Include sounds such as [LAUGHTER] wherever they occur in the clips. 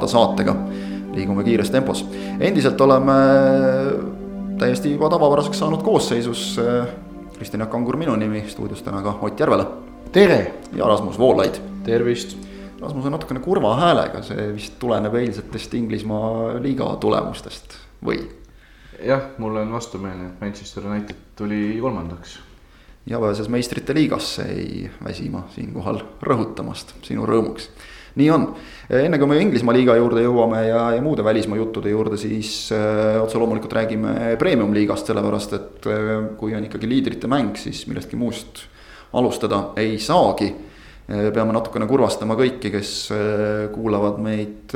kolmanda saatega. liigume kiires tempos. endiselt oleme täiesti juba tavapäraseks saanud koosseisus. äh, Kristjan Jaak Angur minu nimi, stuudios täna ka Ott Järvela tere! ja Rasmus Voolaid. tervist! Rasmus on natukene kurva häälega, see vist tuleneb eilsetest Inglismaa liiga tulemustest või? jah, mul on vastumeelne, et Manchester United tuli kolmandaks. ja pääses meistrite liigasse, ei väsi ma siinkohal rõhutamast sinu rõõmuks. Nii on, enne kui me Inglismaa liiga juurde jõuame ja, ja muude välismaa juttude juurde, siis äh, otse loomulikult räägime premium liigast, sellepärast et äh, kui on ikkagi liidrite mäng, siis millestki muust alustada ei saagi. peame natukene kurvastama kõiki, kes kuulavad meid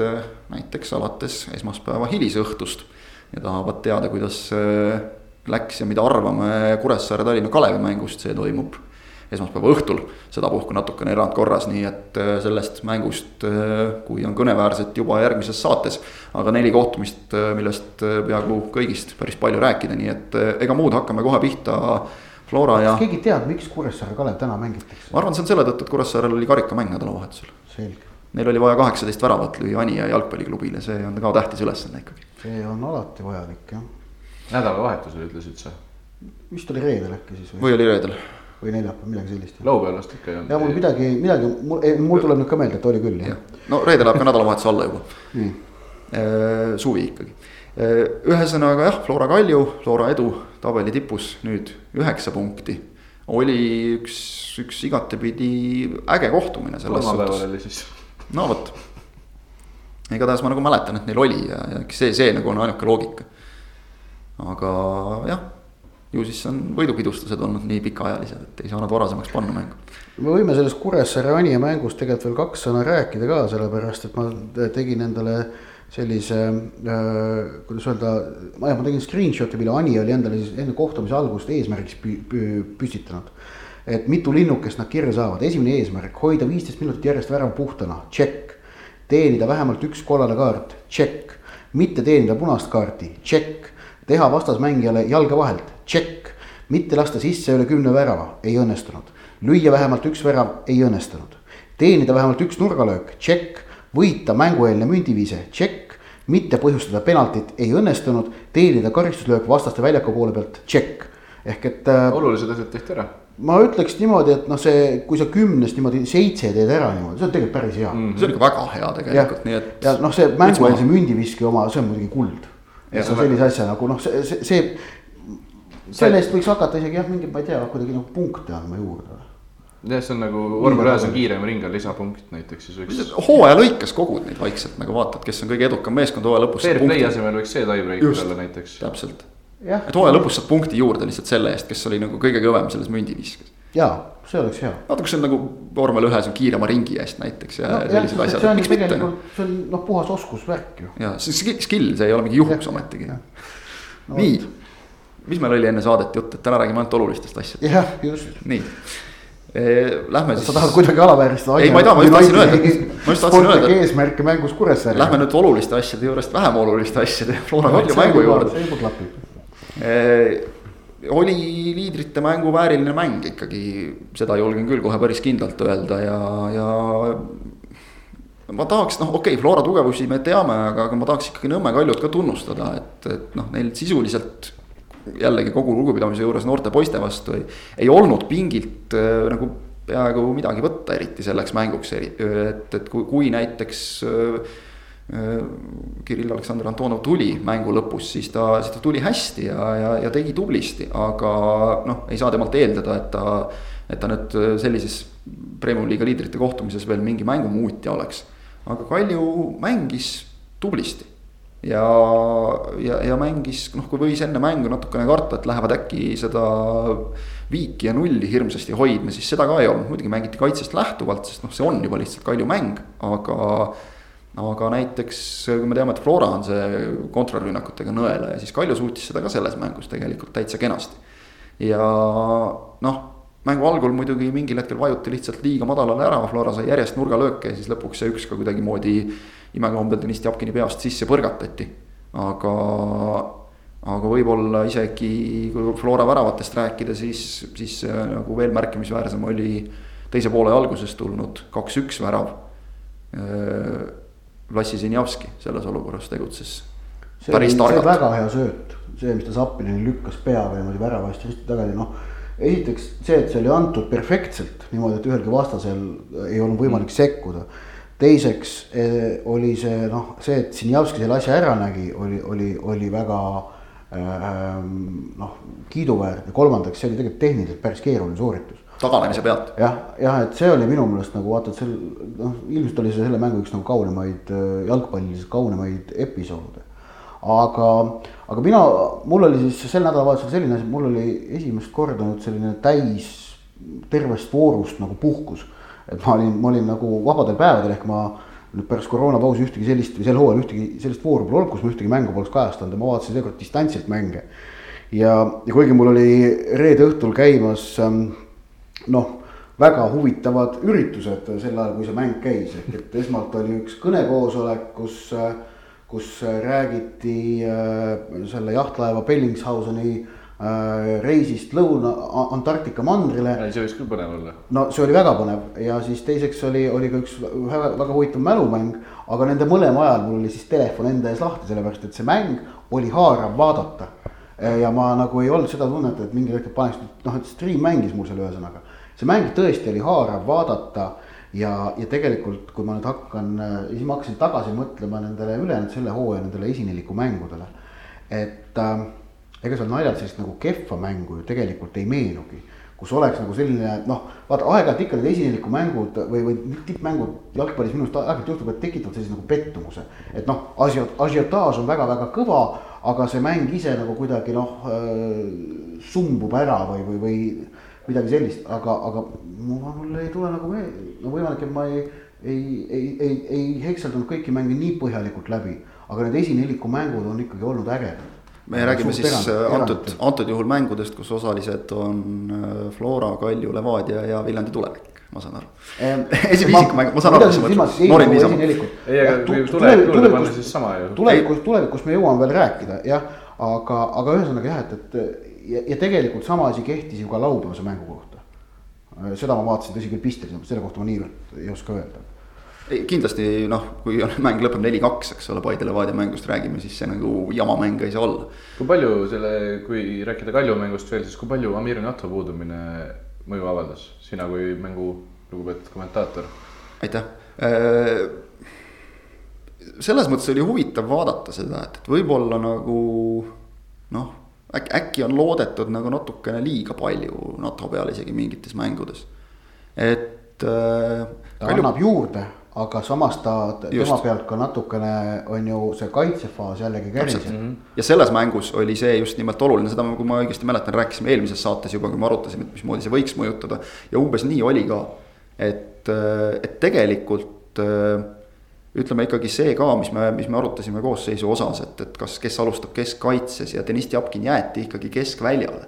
näiteks alates esmaspäeva hilisõhtust ja tahavad teada, kuidas läks ja mida arvame Kuressaare-Tallinna Kalevi mängust, see toimub esmaspäeva õhtul. sedapuhku natukene erandkorras, nii et sellest mängust, kui on kõneväärset juba järgmises saates. aga neli kohtumist, millest peaaegu kõigist päris palju rääkida, nii et ega muud, hakkame kohe pihta Flora ja. kas keegi teab, miks Kuressaare Kalev täna mängitakse? ma arvan, see on selle tõttu, et Kuressaarel oli karikamäng nädalavahetusel. selge. Neil oli vaja kaheksateist väravat lüüa Anija jalgpalliklubile, see on ka tähtis ülesanne ikkagi. see on alati vajalik jah. nädalavahetusel ütlesid sa? vist oli reedel äkki siis või? või oli reedel? Või neljapäev, midagi sellist. laupäeval vast ikka ei olnud. ja mul midagi, midagi, mul, mul tuleb nüüd ka meelde, et oli küll jah ja.. no reede läheb ka nädalavahetuse alla juba. suvi ikkagi ühesõnaga jah, Flora Kalju, Flora edu tabeli tipus nüüd üheksa punkti. oli üks, üks igatepidi äge kohtumine selles suhtes. oli siis. no vot, igatahes ma nagu mäletan, et neil oli ja, ja see, see nagu on ainuke loogika. aga jah, ju siis on võidupidustused olnud nii pikaajalised, et ei saanud varasemaks panna mängu. me võime sellest Kuressaare Anija mängust tegelikult veel kaks sõna rääkida ka, sellepärast et ma tegin endale sellise äh,, kuidas öelda, ma tegin screenshot'i, mille Ani oli endale siis enne kohtumise algust eesmärgiks pü, pü, püstitanud. et mitu linnukest nad kirja saavad, esimene eesmärk, hoida viisteist minutit järjest värav puhtana, tšekk. teenida vähemalt üks kollane kaart, tšekk. mitte teenida punast kaarti, tšekk. teha vastasmängijale jalge vahelt, tšekk. mitte lasta sisse üle kümne värava, ei õnnestunud. lüüa vähemalt üks värav, ei õnnestunud. teenida vähemalt üks nurgalöök, tšekk võita mängueelne mündiviise, tšekk, mitte põhjustada penaltit, ei õnnestunud, teenida karistuslöök vastaste väljaku poole pealt, tšekk. ehk et äh,. olulised asjad tehti ära. ma ütleks niimoodi, et noh, see, kui sa kümnest niimoodi seitse teed ära niimoodi, see on tegelikult päris hea mm. -hmm. see on ikka väga hea tegelikult, nii et. ja noh, see mängueelse mündiviski oma, see on muidugi kuld. sellise asja nagu noh, see, see, see. Selle eest võiks hakata isegi jah, mingi, ma ei tea, kuidagi nagu punkte andma juurde jah, see on nagu vormel ühes on kiirem ring on lisapunkt näiteks siis võiks. hooaja lõikes kogud neid vaikselt nagu vaatad, kes on kõige edukam meeskond hooaja lõpus. Fair play asemel võiks see tiebreaker olla näiteks. täpselt, et hooaja lõpus saad punkti juurde lihtsalt selle eest, kes oli nagu kõige kõvem selles mündiviskes. jaa, see oleks hea. vaata, kus on nagu vormel ühes on kiirema ringi eest näiteks ja no, sellised jah, asjad. see on tegelikult, see on noh, puhas oskusvärk ju. ja see skill, see ei ole mingi juhus ometigi. No, nii, mis meil oli enne saadet jutt, et täna räägime ainult olulistest asjadest. jah, just. nii Lähme siis. sa tahad kuidagi alavääristada. ei, ma ei taha, ma just tahtsin öelda, ma just tahtsin öelda. eesmärke mängus Kuressaarel. Lähme nüüd oluliste asjade juurest vähem oluliste asjade, Flora Kalju mängu juurde. see juba klapib. oli liidrite mängu vääriline mäng ikkagi, seda julgen küll kohe päris kindlalt öelda ja, ja. ma tahaks, noh, okei okay,, Flora tugevusi me teame, aga, aga ma tahaks ikkagi Nõmme Kaljut ka tunnustada, et, et noh, neil sisuliselt jällegi kogu lugupidamise juures noorte poiste vastu ei, ei olnud pingilt äh, nagu peaaegu midagi võtta, eriti selleks mänguks, et, et kui, kui näiteks äh, Kirill Aleksandr Antonov tuli mängu lõpus, siis ta, siis ta tuli hästi ja, ja, ja tegi tublisti, aga noh, ei saa temalt eeldada, et ta. et ta nüüd sellises Premium liiga liidrite kohtumises veel mingi mängumuutja oleks. aga Kalju mängis tublisti ja, ja, ja mängis, noh, kui võis enne mängu natukene karta, et lähevad äkki seda viiki ja nulli hirmsasti hoidma, siis seda ka ei olnud, muidugi mängiti kaitsest lähtuvalt, sest noh, see on juba lihtsalt Kalju mäng, aga. aga näiteks, kui me teame, et Flora on see kontrarünnakutega nõelaja, siis Kalju suutis seda ka selles mängus tegelikult täitsa kenasti. ja noh, mängu algul muidugi mingil hetkel vajuti lihtsalt liiga madalale ära, Flora sai järjest nurgalööke ja siis lõpuks see üks ka kuidagimoodi imekombel Deniss Tjapkini peast sisse põrgatati. aga, aga võib-olla isegi kui Flora väravatest rääkida, siis, siis nagu veel märkimisväärsem oli teise poole alguses tulnud kaks-üks värav. Vlassi Zinjavski selles olukorras tegutses see see oli väga hea sööt, see, mis ta Zappinini lükkas peaga niimoodi värava eest risti tagasi, noh. esiteks see, et see oli antud perfektselt niimoodi, et ühelgi vastasel ei olnud võimalik mm. Teiseks eh, oli see noh, see, et Sinjavski selle asja ära nägi, oli, oli, oli väga äh, noh, kiiduväärt ja kolmandaks, see oli tegelikult tehniliselt päris keeruline sooritus taganemise pealt. jah, jah, et see oli minu meelest nagu vaata, et sel noh, ilmselt oli see selle mängu üks nagu kaunimaid jalgpalliliselt kaunimaid episoode aga, aga mina, mul oli siis sel nädalavahetusel selline asi, mul oli esimest korda nüüd selline täis tervest voorust nagu puhkus. Et ma olin, ma olin nagu vabadel päevadel ehk ma nüüd pärast koroonapausi ühtegi sellist või sel hooajal ühtegi sellist vooru pole olnud, kus ma ühtegi mängu poleks kajastanud ja ma vaatasin seekord distantsilt mänge. ja, ja kuigi mul oli reede õhtul käimas ähm, noh, väga huvitavad üritused sel ajal, kui see mäng käis, ehk et esmalt oli üks kõnekoosolek, kus äh, kus räägiti äh, selle jahtlaeva Bellingshauseni äh, reisist Lõuna Antarktika mandrile. see võiks küll põnev olla. no see oli väga põnev ja siis teiseks oli, oli ka üks väga, väga huvitav mälumäng. aga nende mõlema ajal mul oli siis telefon enda ees lahti, sellepärast et see mäng oli haarav vaadata. ja ma nagu ei olnud seda tunnet, et mingil hetkel paneks, noh, et stream mängis mul selle ühesõnaga. see mäng tõesti oli haarav vaadata ja, ja tegelikult, kui ma nüüd hakkan, siis ma hakkasin tagasi mõtlema nendele ülejäänud selle hooaja nendele esineliku mängudele. et äh, ega seal naljalt sellist nagu kehva mängu ju tegelikult ei meenugi. kus oleks nagu selline noh, vaata aeg-ajalt ikka need esineliku mängud või, või tippmängud jalgpallis minu arust aeg-ajalt juhtub, et tekitavad sellise nagu pettumuse. et noh, asiot-, asiotaaž on väga-väga kõva, aga see mäng ise nagu kuidagi noh äh, sumbub ära või, või, või midagi sellist, aga, aga mul ei tule nagu meelde, no võimalik, et ma ei, ei, ei, ei, ei hekseldanud kõiki mänge nii põhjalikult läbi, aga need esineliku mängud on ikkagi olnud ägedad. Me räägime siis erand, äh, antud, antud juhul mängudest, kus osalised on äh, Flora, Kalju, Levadia ja Viljandi Tulevik ma saan aru ehm,. esimene isik, ma saan aru, mis sa mõtled, noorim niisama. ei, aga kui tulevik juurde panna, siis sama ju. tulevikus, tulevikus me jõuame veel rääkida jah, aga, aga ühesõnaga jah, et, et ja, ja tegelikult sama asi kehtis ju ka laupäevase mängu kohta. seda ma vaatasin, tõsi küll, pisteliselt, selle kohta ma niivõrd ei oska öelda. Ei kindlasti noh, kui mäng lõpeb neli-kaks, eks ole, Paide Levadia mängust räägime, siis see nagu jama mäng ei saa olla. kui palju selle, kui rääkida Kalju mängust veel, siis kui palju Amir Nato puudumine mõju avaldas, sina kui mängu lugupeetud kommentaator? aitäh äh, selles mõttes oli huvitav vaadata seda, et, et võib-olla nagu noh äkki, äkki on loodetud nagu natukene liiga palju NATO peale isegi mingites mängudes, et äh,. ta palju... annab juurde, aga samas ta, tema pealt ka natukene on ju see kaitsefaas jällegi käriseb mm. -hmm. ja selles mängus oli see just nimelt oluline, seda, kui ma õigesti mäletan, rääkisime eelmises saates juba, kui me arutasime, et mismoodi see võiks mõjutada. ja umbes nii oli ka, et, et tegelikult äh, ütleme ikkagi see ka, mis me, mis me arutasime koosseisu osas, et, et kas, kes alustab keskkaitses ja Deniss Tjapkin jäeti ikkagi keskväljale.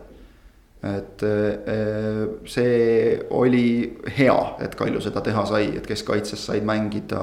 Et eh, see oli hea, et Kalju seda teha sai, et keskkaitses said mängida,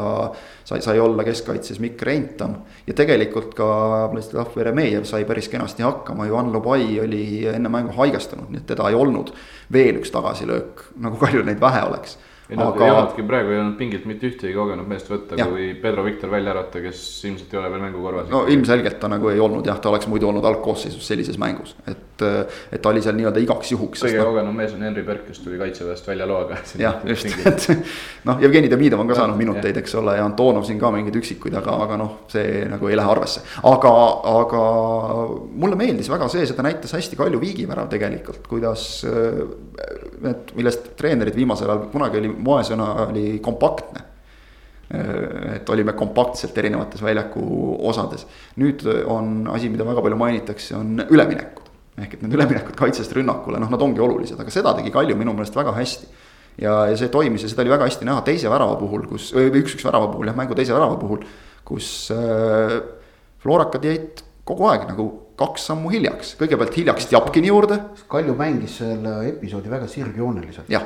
sai, sai olla keskkaitses Mikk Reintam. ja tegelikult ka Vladislav Veremejev sai päris kenasti hakkama, Johan Lobai oli enne mängu haigestunud, nii et teda ei olnud veel üks tagasilöök, nagu Kaljul neid vähe oleks ei no aga... ei olnudki praegu ei olnud pingilt mitte ühtegi kogenud meest võtta, kui Pedro Victor välja arvata, kes ilmselt ei ole veel mängukorras. no ilmselgelt ta nagu ei olnud jah, ta oleks muidu olnud algkoosseisus sellises mängus, et, et ta oli seal nii-öelda igaks juhuks. kõige no, kogenum mees on Henri Berk, kes tuli kaitseväest välja loaga. [LAUGHS] jah, just, et [LAUGHS] noh, Jevgeni Demidov on ka saanud minuteid, eks ole, ja Antonov siin ka mingeid üksikuid, aga, aga noh, see nagu ei lähe arvesse. aga, aga mulle meeldis väga see, seda näitas hästi Kalju Viigi värav tegelikult, kuidas need, millest treenerid viimasel ajal, kunagi oli moesõna oli kompaktne. et olime kompaktselt erinevates väljaku osades. nüüd on asi, mida väga palju mainitakse, on üleminekud. Ehk et need üleminekud kaitsest rünnakule, noh, nad ongi olulised, aga seda tegi Kalju minu meelest väga hästi. ja, ja see toimis ja seda oli väga hästi näha teise värava puhul, kus, või üks-üks värava puhul jah, mängu teise värava puhul, kus äh, Florakad jäid kogu aeg nagu kaks sammu hiljaks, kõigepealt hiljaks Tjapkini juurde. Kalju mängis selle episoodi väga sirgjooneliselt. jah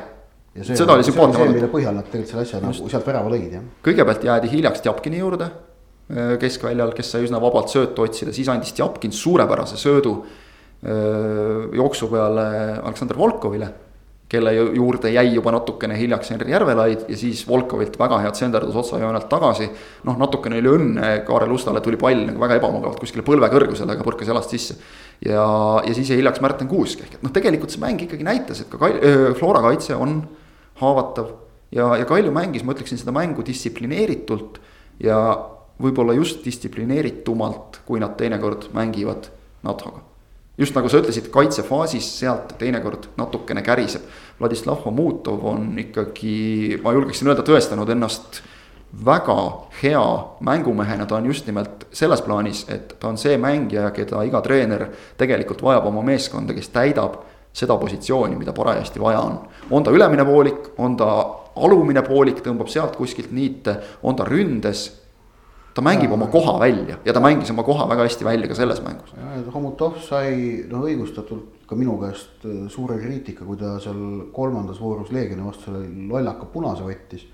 seda oli sümpaatne vaadata. mille põhjal nad tegelikult selle asja nagu sealt värava lõid, jah. kõigepealt jäädi hiljaks Tjapkini juurde, äh, keskväljal, kes sai üsna vabalt söötu otsida, siis andis Tjapkin suurepärase söödu jooksu peale Aleksandr Volkovile kelle juurde jäi juba natukene hiljaks Henri Järvelaid ja siis Volkovilt väga head senderdus otsajoonelt tagasi. noh, natukene oli õnne, Kaarel Ustale tuli pall nagu väga ebamugavalt kuskile põlve kõrgusele, aga põrkas jalast sisse. ja, ja siis jäi hiljaks Märten Kuusk ehk et noh, tegelikult see mäng ikkagi näitas, et ka Kal-, Flora kaitse on haavatav. ja, ja Kalju mängis, ma ütleksin seda mängu distsiplineeritult ja võib-olla just distsiplineeritumalt, kui nad teinekord mängivad NATO-ga just nagu sa ütlesid, kaitsefaasis sealt teinekord natukene käriseb. Vladislav Homutov on ikkagi, ma julgeksin öelda, tõestanud ennast väga hea mängumehena, ta on just nimelt selles plaanis, et ta on see mängija, keda iga treener tegelikult vajab oma meeskonda, kes täidab seda positsiooni, mida parajasti vaja on. on ta ülemine poolik, on ta alumine poolik, tõmbab sealt kuskilt niite, on ta ründes ta mängib oma koha välja ja ta mängis oma koha väga hästi välja ka selles mängus. Homutov sai noh õigustatult ka minu käest äh, suure kriitika, kui ta seal kolmandas voorus Leegioni vastu selle lollaka punase võttis.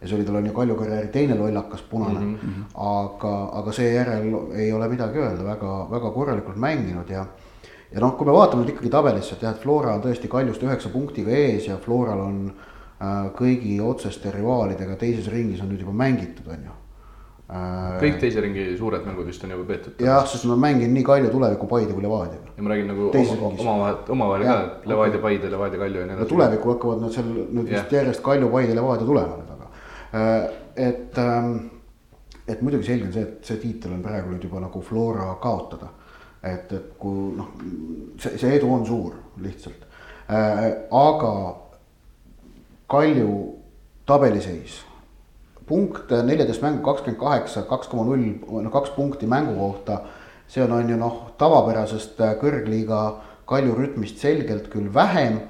ja see oli tal on ju Kalju karjääri teine lollakas punane mm, -hmm. aga, aga seejärel ei ole midagi öelda, väga, väga korralikult mänginud ja. ja noh, kui me vaatame nüüd ikkagi tabelisse, et jah, et Flora on tõesti Kaljust üheksa punktiga ees ja Floral on äh, kõigi otseste rivaalidega teises ringis on nüüd juba mängitud, on ju kõik teise ringi suured mängud vist on juba peetud. jah, sest ma mängin nii Kalju tuleviku Paide kui Levadiaga. ja ma räägin nagu omavahel, omavahel ka, et Levadia, Paide, Levadia, Kalju ja nii edasi. tulevikku hakkavad nad seal nüüd vist järjest Kalju, Paide, Levadia tulema nüüd aga. Äh, et, ähm, et muidugi selge on see, et see tiitel on praegu nüüd juba nagu Flora kaotada. et, et kui noh, see, see edu on suur lihtsalt, äh, aga Kalju tabeliseis punkt neljateist mängu, kakskümmend kaheksa, kaks koma null, noh kaks punkti mängu kohta. see on, on ju noh, tavapärasest äh, kõrgliiga Kalju rütmist selgelt küll vähem.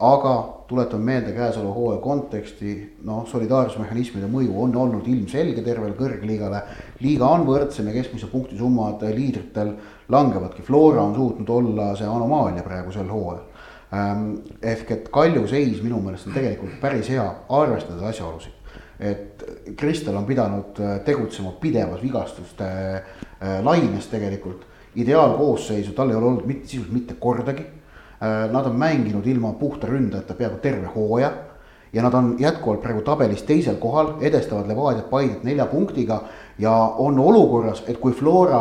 aga tuletame meelde käesoleva hooaja konteksti, noh, solidaarsusmehhanismide mõju on olnud ilmselge tervele kõrgliigale. liiga on võrdsem ja keskmise punktisummad liidritel langevadki, Flora on suutnud olla see anomaalia praegu sel hooajal ähm, ehk et Kalju seis minu meelest on tegelikult päris hea, arvestades asjaolusid et Kristel on pidanud äh, tegutsema pidevas vigastuste äh, laines tegelikult. ideaalkoosseisu tal ei ole olnud mitte sisuliselt mitte kordagi. Äh, nad on mänginud ilma puhta ründajata peaaegu terve hooaja ja nad on jätkuvalt praegu tabelis teisel kohal, edestavad Levadiat, Paidet nelja punktiga ja on olukorras, et kui Flora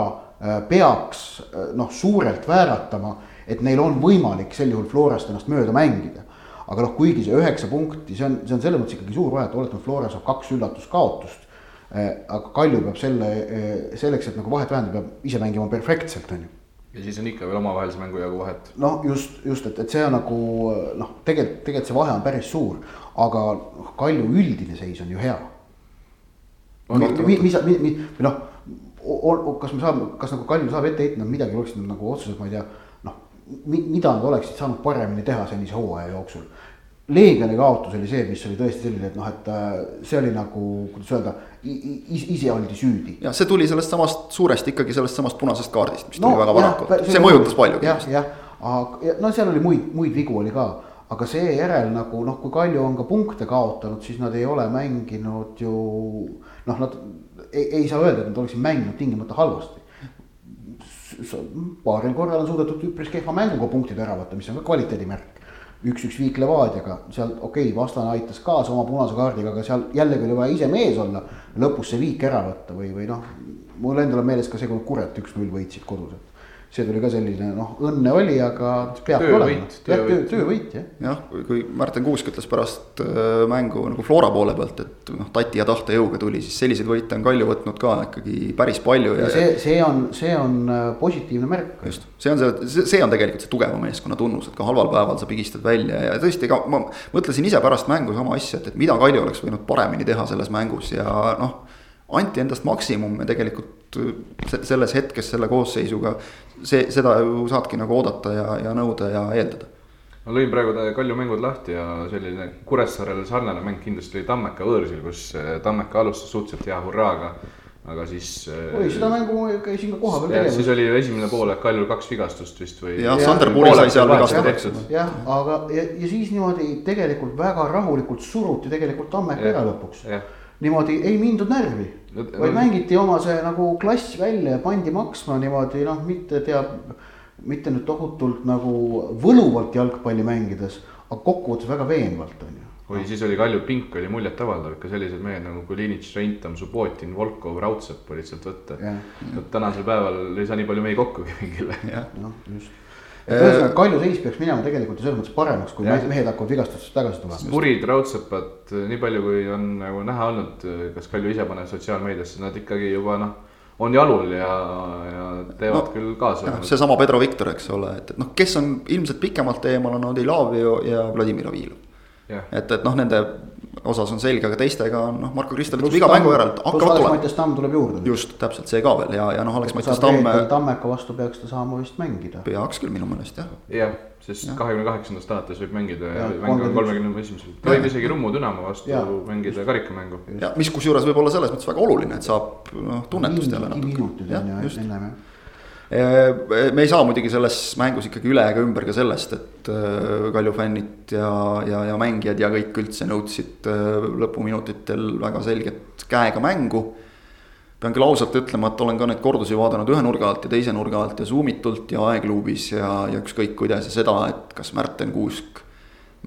peaks noh, suurelt vääratama, et neil on võimalik sel juhul Florast ennast mööda mängida aga noh, kuigi see üheksa punkti, see on, see on selles mõttes ikkagi suur vahe, et oletame, Flora saab kaks üllatuskaotust. Eh, aga Kalju peab selle, eh, selleks, et nagu vahet vähendada, peab ise mängima perfektselt, on ju ja siis on ikka veel omavahelise mängu jagu vahet. noh, just, just, et, et see on nagu noh, tegelikult, tegelikult see vahe on päris suur, aga noh, Kalju üldine seis on ju hea. mis, mis, või noh, kas me saame, kas nagu Kalju saab ette heita, nad midagi oleksid nagu otseselt, ma ei tea mida nad oleksid saanud paremini teha sellise hooaja jooksul. Leegioni kaotus oli see, mis oli tõesti selline, et noh, et äh, see oli nagu, kuidas öelda, ise oldi süüdi. ja see tuli sellest samast suuresti ikkagi sellest samast punasest kaardist, mis no, tuli väga varakult, see mõjutas palju. jah, jah, aga no seal oli muid, muid vigu oli ka, aga seejärel nagu noh, kui Kalju on ka punkte kaotanud, siis nad ei ole mänginud ju noh, nad ei, ei saa öelda, et nad oleksid mänginud tingimata halvasti paaril korral on suudetud üpris kehva mänguga punktid ära võtta, mis on ka kvaliteedimärk. üks-üks viik Levadiaga, seal okei okay,, vastane aitas kaasa oma punase kaardiga, aga seal jällegi oli vaja ise mees olla. lõpus see viik ära võtta või, või noh, mul endal on meeles ka see, kui Kuret üks-null võitsid kodus, et see tuli ka selline noh, õnne oli, aga peabki olema. jah, töö, töövõit jah. jah, kui Märten Kuusk ütles pärast äh, mängu nagu Flora poole pealt, et noh, tati ja tahtejõuga tuli, siis selliseid võite on Kalju võtnud ka ikkagi päris palju ja. ja see, see on, see on äh, positiivne märk. just, see on see, see on tegelikult see tugeva meeskonna tunnus, et ka halval päeval sa pigistad välja ja tõesti, ega ma mõtlesin ise pärast mängu sama asja, et, et mida Kalju oleks võinud paremini teha selles mängus ja noh anti endast maksimum ja tegelikult selles hetkes selle koosseisuga see, seda ju saadki nagu oodata ja, ja nõuda ja eeldada. ma lõin praegu Kalju mängud lahti ja selline Kuressaarele sarnane mäng kindlasti oli Tammeka võõrsil, kus eh, Tammeka alustas suhteliselt hea hurraaga aga siis. Eh, oi, seda mängu käisin ka kohapeal tegemas. siis oli esimene poolek Kaljul kaks vigastust vist või. jah, Sander Puri sai seal vigastada. jah, aga ja, ja siis niimoodi tegelikult väga rahulikult suruti tegelikult Tammeka ära lõpuks niimoodi ei mindud närvi No- vaid mängiti oma see nagu klass välja ja pandi maksma niimoodi noh, mitte teab, mitte nüüd tohutult nagu võluvalt jalgpalli mängides, aga kokkuvõttes väga veenvalt on ju. oi, siis oli Kalju pink oli muljetavaldav ikka sellised mehed nagu Kulinitš, Reintam, Subbotin, Volkov, Raudsepp olid sealt võtta Jah.. tänasel päeval ei saa nii palju mehi kokkugi [LAUGHS] mingile. jah, noh, just. Ühesõnaga Kalju seis peaks minema tegelikult ju selles mõttes paremaks, kui Jah. mehed hakkavad vigastustest tagasi tulema. Murid, Raudsepad, nii palju, kui on nagu näha olnud, kas Kalju ise paneb sotsiaalmeediasse, nad ikkagi juba noh, on jalul ja, ja teevad No, küll kaasa. seesama Pedro Victor, eks ole, et, et noh, kes on ilmselt pikemalt eemal, on Odilavio ja Vladimir Avilov. Et, et noh, nende osas on selge, aga teistega on noh, Marko Kristel ütleb iga mängu järel, et hakkavad tulema. Mattias Tamm tuleb juurde. just, täpselt see ka veel ja, ja noh, Alex Mattias Tamme Tammeka vastu peaks ta saama vist mängida. peaks küll minu meelest jah. jah, sest kahekümne kaheksandast alates võib mängida ja mäng on 31. kolmekümne esimesel. ta võib isegi Rummu Dünamo vastu Jaa. mängida karikamängu. ja mis kusjuures võib olla selles mõttes väga oluline, et saab noh, tunnetust jälle natuke minutid. on ju just, ennem jah. Me ei saa muidugi selles mängus ikkagi üle ega ümber ka sellest, et Kalju fännid ja, ja, ja mängijad ja kõik üldse nõudsid lõpuminutitel väga selget käega mängu. pean küll ausalt ütlema, et olen ka neid kordusi vaadanud ühe nurga alt ja teise nurga alt ja Zoom itult ja aegluubis ja, ja ükskõik kuidas ja seda, et kas Märten Kuusk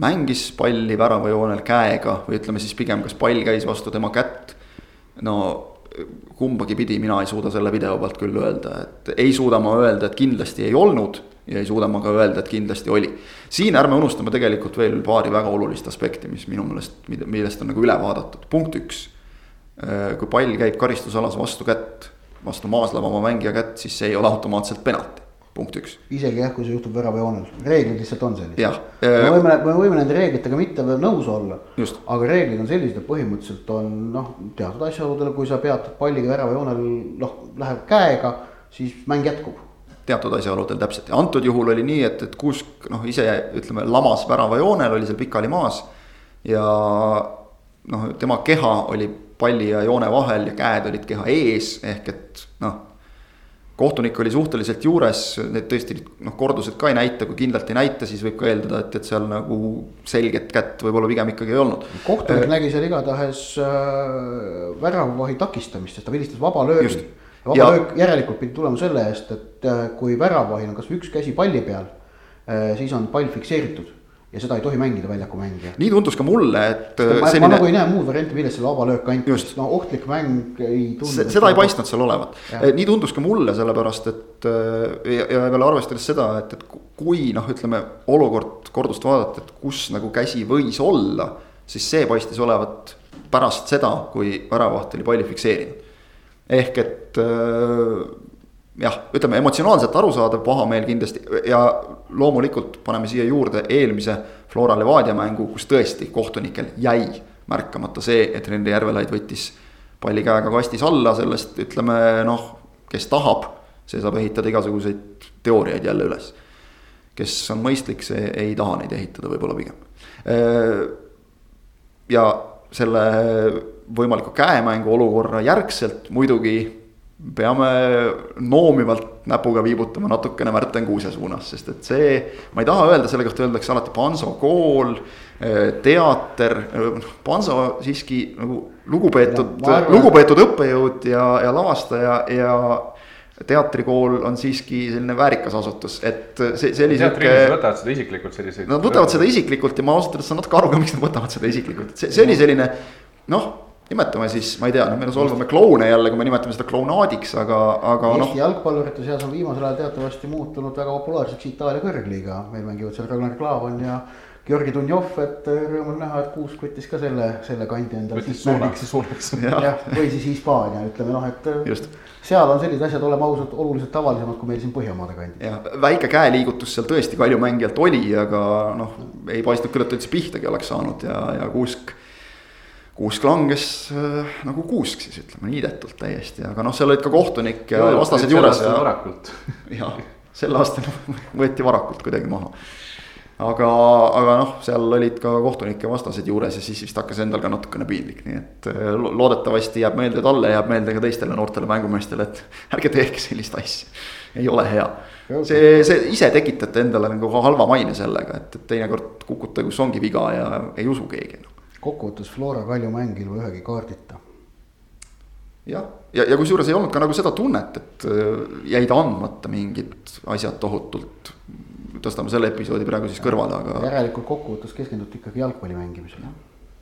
mängis palli väravajoonel käega või ütleme siis pigem, kas pall käis vastu tema kätt. no kumbagi pidi mina ei suuda selle video pealt küll öelda, et ei suuda ma öelda, et kindlasti ei olnud ja ei suuda ma ka öelda, et kindlasti oli. siin ärme unustame tegelikult veel paari väga olulist aspekti, mis minu meelest, millest on nagu üle vaadatud, punkt üks. kui pall käib karistusalas vastu kätt, vastu maaslevama mängija kätt, siis see ei ole automaatselt penalti, punkt üks. isegi jah, kui see juhtub väravajoonel, reeglid lihtsalt on sellised. jah, me võime, me võime nende reeglitega mitte veel nõus olla aga reeglid on sellised, et põhimõtteliselt on noh, teatud asjaoludel, kui sa peatad palliga väravajoonel, noh, läheb käega, siis mäng jätkub. teatud asjaoludel täpselt ja antud juhul oli nii, et, et Kuusk noh, ise ütleme lamas väravajoonel, oli seal pikali maas. ja noh, tema keha oli palli ja joone vahel ja käed olid keha ees, ehk et noh. Kohtunik oli suhteliselt juures, need tõesti noh, kordused ka ei näita, kui kindlalt ei näita, siis võib ka eeldada, et, et seal nagu selget kätt võib-olla pigem ikkagi ei olnud. kohtunik nägi seal igatahes äh, väravavahi takistamist, sest ta vilistas vaba löögi. Vaba Ja- löök järelikult pidi tulema selle eest, et äh, kui väravahil on kasvõi üks käsi palli peal äh,, siis on pall fikseeritud ja seda ei tohi mängida väljaku mängija. nii tundus ka mulle, et ma, ma selline nagu ei näe muud varianti, millest selle vaba löök anti no ohtlik mäng ei tundu. Se- seda ei paistnud seal olevat Jah., nii tundus ka mulle, sellepärast et äh, ja, ja veel arvestades seda, et, et kui noh, ütleme olukord kordust vaadata, et kus nagu käsi võis olla, siis see paistis olevat pärast seda, kui väravaht oli palli fikseerinud. ehk et äh, jah, ütleme emotsionaalselt arusaadav pahameel kindlasti ja loomulikult paneme siia juurde eelmise Flora Levadia mängu, kus tõesti kohtunikel jäi märkamata see, et Henri Järvelaid võttis palli käega kastis alla, sellest ütleme noh, kes tahab, see saab ehitada igasuguseid teooriaid jälle üles. kes on mõistlik, see ei taha neid ehitada võib-olla pigem. ja selle võimaliku käemängu olukorra järgselt muidugi peame noomivalt näpuga viibutama natukene Märten Kuuse suunas, sest et see, ma ei taha öelda, selle kohta öeldakse alati Panso kool, teater, Panso siiski nagu lugupeetud lugupeetud õppejõud ja, ja lavastaja ja teatrikool on siiski selline väärikas asutus, et see, oli teatriinimesed võtavad seda isiklikult selliseid. Nad võtavad seda isiklikult ja ma ausalt öeldes saan natuke aru ka, miks nad võtavad seda isiklikult, see, see oli selline noh, nimetame siis, ma ei tea, no me solvame kloune jälle, kui me nimetame seda klounaadiks, aga, aga noh Eesti. jalgpallurite seas on viimasel ajal teatavasti muutunud väga populaarseks Itaalia kõrgliiga, meil mängivad seal Ragnar Klavan ja Georgi Dunjov, et rõõm on näha, et Kuusk võttis ka selle, selle kandi endale võttis suunaks, suunaks. jah, või siis Hispaania, ütleme noh, et Just. seal on sellised asjad, oleme ausad, oluliselt tavalisemad kui meil siin Põhjamaade kandis. jah, väike käeliigutus seal tõesti Kalju mängijalt oli, aga noh, ei paistnud küll, et ta üldse pihtagi oleks saanud ja, ja Kuusk. Kuusk langes äh, nagu kuusk siis ütleme niidetult täiesti, aga noh, seal olid ka kohtunik ja vastased juures ja, varakult. [LAUGHS] ja sel aastal [LAUGHS] võeti varakult kuidagi maha. aga, aga noh, seal olid ka kohtunike vastased juures ja siis vist hakkas endal ka natukene piinlik, nii et äh, lo- loodetavasti jääb meelde talle, jääb meelde ka teistele noortele mängumeestele, et [LAUGHS] ärge tehke sellist asja. ei ole hea, see, see ise tekitate endale nagu halva maine sellega, et, et teinekord kukute, kus ongi viga ja ei usu keegi. Kokkuvõttes Flora Kalju mäng ilma ühegi kaardita. jah, ja, ja, ja kusjuures ei olnud ka nagu seda tunnet, et äh, jäid andmata mingid asjad tohutult. tõstame selle episoodi praegu siis kõrvale, aga. järelikult kokkuvõttes keskenduti ikkagi jalgpalli mängimisele.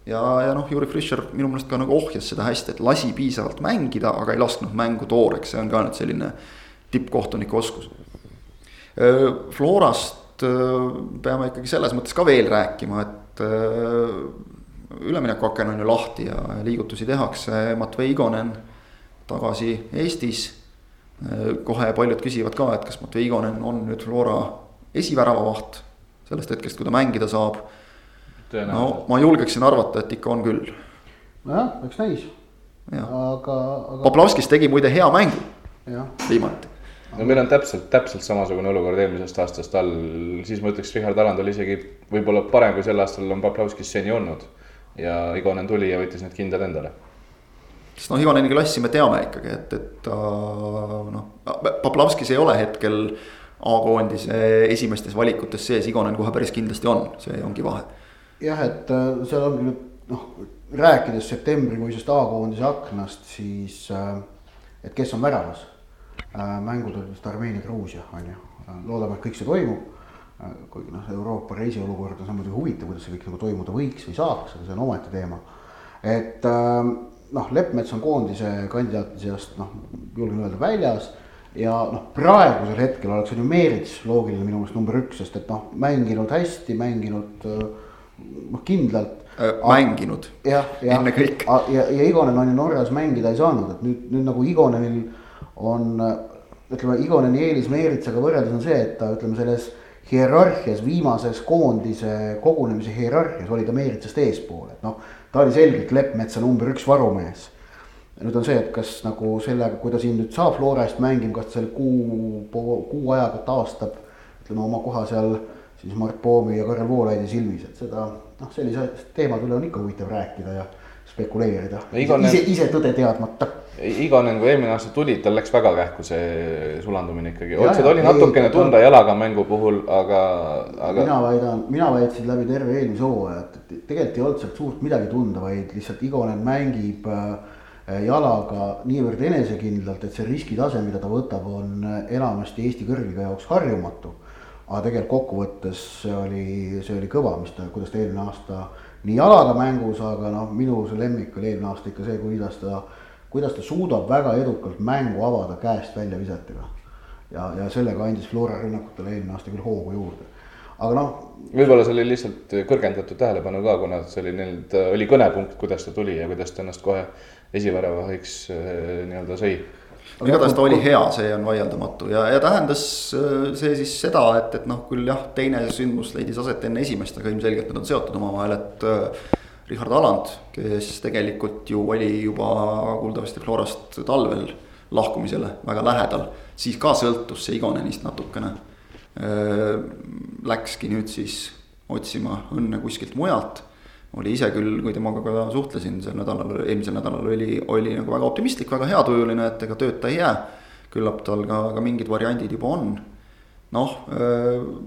ja, ja noh, Juri Fischer minu meelest ka nagu ohjas seda hästi, et lasi piisavalt mängida, aga ei lasknud mängu tooreks, see on ka nüüd selline tippkohtuniku oskus. Äh, Florast äh, peame ikkagi selles mõttes ka veel rääkima, et üleminekuaken on ju lahti ja liigutusi tehakse, Matvei Igonen tagasi Eestis. kohe paljud küsivad ka, et kas Matvei Igonen on nüüd Flora esiväravavaht sellest hetkest, kui ta mängida saab. no ma julgeksin arvata, et ikka on küll. nojah, eks näis. aga, aga. Poplavskis tegi muide hea mängu viimati no meil on täpselt, täpselt samasugune olukord eelmisest aastast all, siis ma ütleks, Richard Aland oli isegi võib-olla parem, kui sel aastal on Poplavskis seni olnud ja Igonen tuli ja võttis need kindad endale. sest noh, Igoneni klassi me teame ikkagi, et, et ta noh, Poplavskis ei ole hetkel A-koondise esimestes valikutes sees, Igonen kohe päris kindlasti on, see ongi vahe. jah, et äh, seal ongi nüüd noh, rääkides septembrikuisest A-koondise aknast, siis äh, et kes on väravas. Äh, mängud olid vist Armeenia, Gruusia on ju, loodame, et kõik see toimub kuigi noh, Euroopa reisiolukord on samuti huvitav, kuidas see kõik nagu toimuda võiks või saaks, aga see on omaette teema. et ähm, noh, Leppmets on koondise kandidaatide seast noh, julgen öelda väljas ja noh, praegusel hetkel oleks on ju Meerits loogiline minu meelest number üks, sest et noh, mänginud hästi, mänginud äh, noh, kindlalt äh,. mänginud. jah, jah. ennekõike. ja, ja Igonen on ju Norras mängida ei saanud, et nüüd, nüüd nagu Igonenil on ütleme, Igoneni eelis Meeritsaga võrreldes on see, et ta ütleme selles hierarhias, viimases koondise kogunemise hierarhias oli ta Meeritsast eespool, et noh, ta oli selgelt Leppmetsa number üks varumees. nüüd on see, et kas nagu sellega, kui ta siin nüüd saab Flora eest mängima, kas ta selle kuu, kuu ajaga taastab ütleme oma koha seal siis Mart Poomi ja Karel Voolaidi silmis, et seda noh, sellise teemade üle on ikka huvitav rääkida ja spekuleerida Igone... ise, ise tõde teadmata. Igonen, kui eelmine aasta tuli, tal läks väga kähku see sulandumine ikkagi, seda oli natukene ei, tunda ta... jalaga mängu puhul, aga, aga. mina väidan, mina väitsin läbi terve eelmise hooaja, et tegelikult ei olnud sealt suurt midagi tunda, vaid lihtsalt Igonen mängib äh, jalaga niivõrd enesekindlalt, et see riskitase, mida ta võtab, on enamasti Eesti kõrgliga jaoks harjumatu. aga tegelikult kokkuvõttes see oli, see oli kõva, mis ta, kuidas ta eelmine aasta nii jalaga mängus, aga noh, minu see lemmik oli eelmine aasta ikka see, kuidas ta, kuidas ta suudab väga edukalt mängu avada käest välja visetega. ja, ja sellega andis Flora rünnakutele eelmine aasta küll hoogu juurde, aga noh. võib-olla see oli lihtsalt kõrgendatud tähelepanu ka, kuna see oli nüüd, oli kõnepunkt, kuidas ta tuli ja kuidas ta ennast kohe esiväravahiks eh, nii-öelda sõi igatahes ta oli hea, see on vaieldamatu ja, ja tähendas äh, see siis seda, et, et noh, küll jah, teine sündmus leidis aset enne esimest, aga ilmselgelt need on seotud omavahel, et äh,. Richard Aland, kes tegelikult ju oli juba kuuldavasti Florast talvel lahkumisele väga lähedal, siis ka sõltus see Igonenist natukene äh,. Läkski nüüd siis otsima õnne kuskilt mujalt oli ise küll, kui temaga ka suhtlesin sel nädalal, eelmisel nädalal oli, oli nagu väga optimistlik, väga heatujuline, et ega tööta ei jää. küllap tal ka, ka mingid variandid juba on. noh,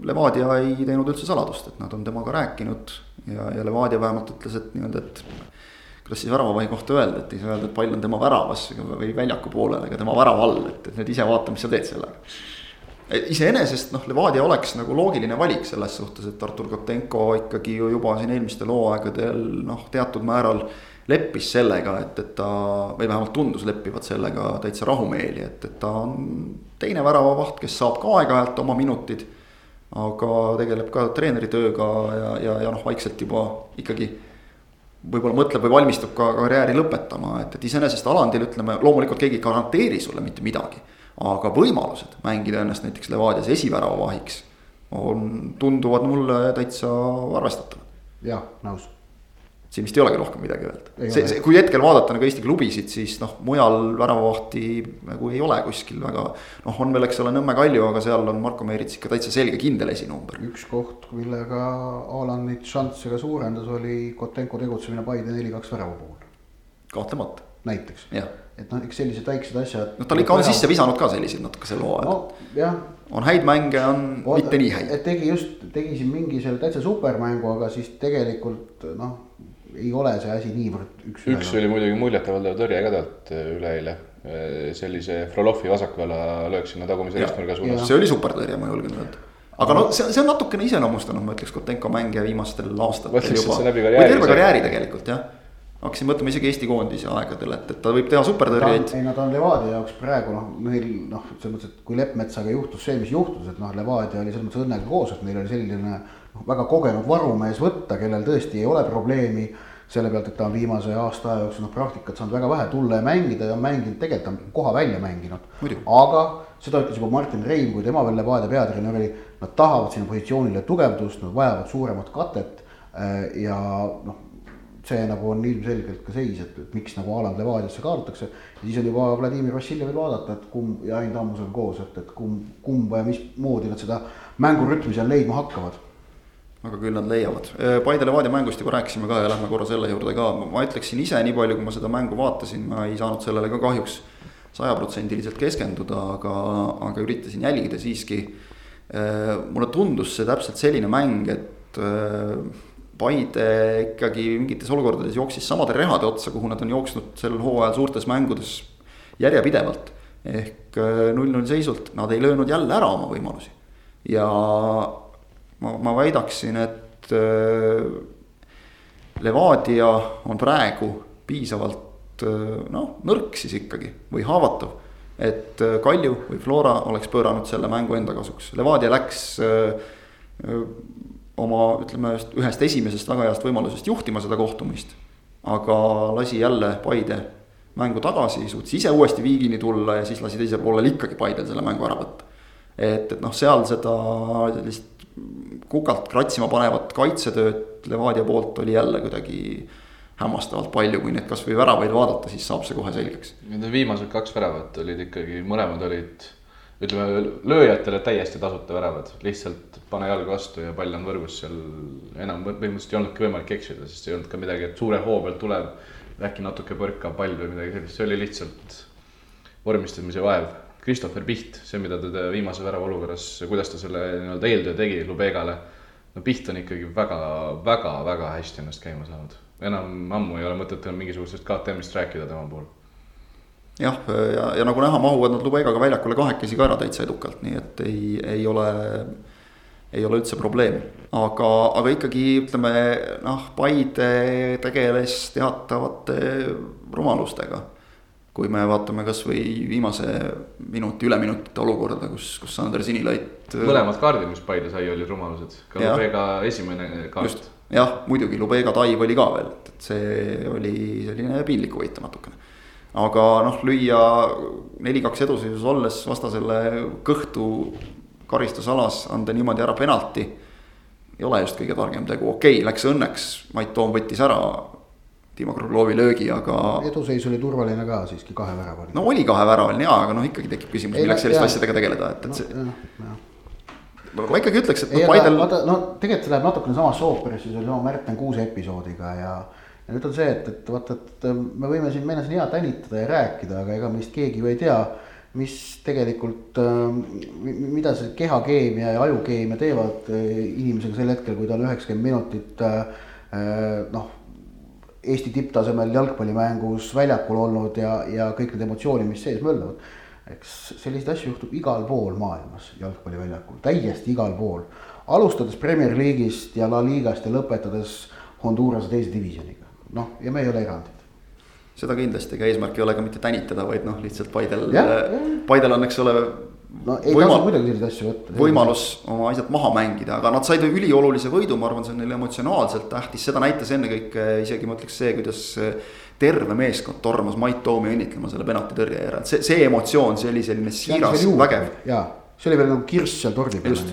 Levadia ei teinud üldse saladust, et nad on temaga rääkinud ja, ja Levadia vähemalt ütles, et nii-öelda, et kuidas siis väravavahi kohta öelda, et ei saa öelda, et pall on tema väravas või väljaku poolel, ega tema värava all, et, et nüüd ise vaata, mis sa teed sellega iseenesest noh, Levadia oleks nagu loogiline valik selles suhtes, et Artur Kotenko ikkagi ju juba siin eelmistel hooaegadel noh, teatud määral leppis sellega, et, et ta või vähemalt tundus leppivat sellega täitsa rahumeeli, et, et ta on teine väravavaht, kes saab ka aeg-ajalt oma minutid. aga tegeleb ka treeneritööga ja, ja, ja noh, vaikselt juba ikkagi võib-olla mõtleb või valmistub ka karjääri lõpetama, et, et iseenesest Alandil ütleme, loomulikult keegi ei garanteeri sulle mitte midagi aga võimalused mängida ennast näiteks Levadias esiväravavahiks on, tunduvad mulle täitsa arvestatavad. jah, nõus. siin vist ei olegi rohkem midagi öelda. see, see, kui hetkel vaadata nagu Eesti klubisid, siis noh, mujal väravavahti nagu ei ole kuskil väga. noh, on veel, eks ole, Nõmme Kalju, aga seal on Marko Meerits ikka täitsa selge kindel esinumber. üks koht, millega Alan neid šansse ka suurendas, oli Kotenko tegutsemine Paide neli-kaks värava puhul. kahtlemata. näiteks. jah et noh, eks sellised väiksed asjad. noh, tal ikka on sisse visanud ka selliseid natuke sel hooajal no,. jah. on häid mänge, on Vaat, mitte nii häid. et tegi just, tegi siin mingi selle täitsa supermängu, aga siis tegelikult noh. ei ole see asi niivõrd üks. üks oli muidugi muljetavaldav tõrje ka talt äh, üleeile, sellise Frolovi vasakala löök sinna tagumise kesknurga suunas. see oli supertõrje, ma julgen öelda aga no see, see on natukene iseloomustanud, ma ütleks, Kotenko mänge viimastel aastatel juba. või terve karjääri tegelikult jah hakkasin mõtlema isegi Eesti koondise aegadel, et, et ta võib teha superdõrjeid. ei no ta on Levadia jaoks praegu noh, neil noh, selles mõttes, et kui Leppmetsaga juhtus see, mis juhtus, et noh, Levadia oli selles mõttes õnnega koos, et neil oli selline noh, väga kogenud varumees võtta, kellel tõesti ei ole probleemi selle pealt, et ta on viimase aasta aja jooksul noh, praktikat saanud väga vähe tulla ja mängida ja mänginud, tegelikult on koha välja mänginud. aga seda ütles juba Martin Reim, kui tema veel Levadia peatreener oli, nad tahavad sinna positsioonile tugevdust, nad vajavad suuremat katet äh, ja noh see nagu on ilmselgelt ka seis, et, et miks nagu Haaland Levadiasse kaalutakse. ja siis on juba Vladimir Vassiljevil vaadata, et kumb ja Ain Tammusel koos, et, et kumb, kumba ja mismoodi nad seda mängurütmi seal leidma hakkavad. aga küll nad leiavad, Paide Levadia mängust juba rääkisime ka ja lähme korra selle juurde ka, ma ütleksin ise, nii palju kui ma seda mängu vaatasin, ma ei saanud sellele ka kahjuks sajaprotsendiliselt keskenduda, aga, aga üritasin jälgida siiski. mulle tundus see täpselt selline mäng, et Paide ikkagi mingites olukordades jooksis samade rehade otsa, kuhu nad on jooksnud sel hooajal suurtes mängudes järjepidevalt. ehk äh, null-null seisult, nad ei löönud jälle ära oma võimalusi. ja ma, ma väidaksin, et äh, Levadia on praegu piisavalt noh, nõrk siis ikkagi või haavatav. et Kalju või Flora oleks pööranud selle mängu enda kasuks, Levadia läks oma ütleme ühest esimesest väga heast võimalusest juhtima seda kohtumist. aga lasi jälle Paide mängu tagasi, suutis ise uuesti viigini tulla ja siis lasi teisel poolel ikkagi Paidel selle mängu ära võtta. et, et noh, seal seda sellist kukalt kratsima panevat kaitsetööd Levadia poolt oli jälle kuidagi hämmastavalt palju, kui neid kasvõi väravaid vaadata, siis saab see kohe selgeks. Need viimased kaks väravat olid ikkagi, mõlemad olid ütleme lööjatele täiesti tasuta väravad, lihtsalt pane jalg vastu ja pall on võrgus seal. enam põhimõtteliselt ei olnudki võimalik eksida, sest ei olnud ka midagi, et suure hoo pealt tuleb äkki natuke põrkab pall või midagi sellist, see oli lihtsalt vormistamise vaev. Christopher Piht, see, mida ta viimase värava olukorras, kuidas ta selle nii-öelda eeltöö tegi Lubegale. no Piht on ikkagi väga, väga, väga hästi ennast käima saanud, enam ammu ei ole mõtet enam mingisugusest KTM-ist rääkida tema puhul jah, ja, ja nagu näha, mahuvad nad Lubegaga väljakule kahekesi ka ära täitsa edukalt, nii et ei, ei ole, ei ole üldse probleemi. aga, aga ikkagi ütleme noh, Paide tegeles teatavate rumalustega. kui me vaatame kasvõi viimase minuti, üleminutite olukorda, kus, kus Sander Sinilait. mõlemad kaardid, mis Paide sai, olid rumalused, ka Lubega esimene kaart. jah, muidugi Lubega taiv oli ka veel, et see oli selline piinlik huvitav natukene aga noh, lüüa neli-kaks eduseisus olles vastasele kõhtu karistusalas, anda niimoodi ära penalti. ei ole just kõige targem tegu, okei okay,, läks õnneks, Mait Toom võttis ära Timo Kruglovi löögi, aga. eduseis oli turvaline ka siiski kaheväravaline. no oli kaheväravaline jaa, aga noh, ikkagi tekib küsimus, milleks selliste asjadega tegeleda, et, et see no,. ma ikkagi ütleks, et noh, Paidel. no tegelikult see läheb natukene samasse ooperisse, see oli sama Märten Kuuse episoodiga ja ja nüüd on see, et, et vaata, et me võime siin, meil on siin hea tänitada ja rääkida, aga ega meist keegi ju ei tea, mis tegelikult, mida see kehakeemia ja ajukeemia teevad eh, inimesega sel hetkel, kui ta on üheksakümmend minutit eh, noh, Eesti tipptasemel jalgpallimängus väljakul olnud ja, ja kõik need emotsioonid, mis sees möllavad. eks selliseid asju juhtub igal pool maailmas jalgpalliväljakul, täiesti igal pool. alustades Premier League'ist ja La Ligast ja lõpetades Hondurase teise divisjoniga noh, ja me ei ole erandid seda kindlasti, ega eesmärk ei ole ka mitte tänitada, vaid noh, lihtsalt Paidel, Paidel on, eks ole. no ei tasu muidugi selliseid asju võtta. võimalus oma asjad maha mängida, aga nad said üliolulise võidu, ma arvan, see on neile emotsionaalselt tähtis, seda näitas ennekõike isegi ma ütleks see, kuidas. terve meeskond tormas Mait Toomi õnnitlema selle penaltitõrje järel, see, see emotsioon, see oli selline siiras, vägev. jaa, see oli veel nagu kirss seal tordi peal. just,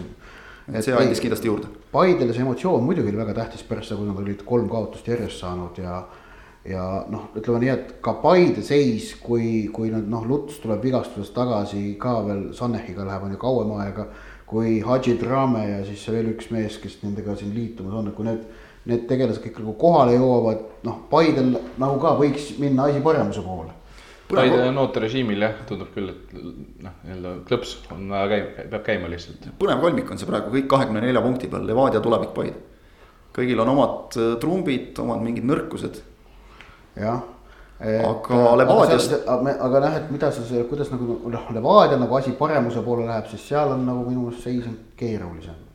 et see andis kindlasti juurde Paidele see emotsioon muidugi oli väga tähtis pärast seda, kui nad olid kolm kaotust järjest saanud ja. ja noh, ütleme nii, et ka Paide seis, kui, kui nüüd noh, Luts tuleb vigastusest tagasi ka veel Sannehiga läheb on ju kauem aega. kui Hadži Drame ja siis veel üks mees, kes nendega siin liitumas on, et kui need, need tegelased kõik nagu kohale jõuavad, noh, Paidel nagu ka võiks minna asi paremuse poole Paide on ooterežiimil jah, tundub küll, et noh, nii-öelda klõps on vaja käima, peab käima lihtsalt. põnev kolmik on see praegu kõik kahekümne nelja punkti peal, Levadia tulevik Paide. kõigil on omad äh, trumbid, omad mingid nõrkused. jah. aga Levadiast. aga, aga noh, et mida sa, kuidas nagu noh, Levadia nagu asi paremuse poole läheb, siis seal on nagu minu meelest seis on keerulisem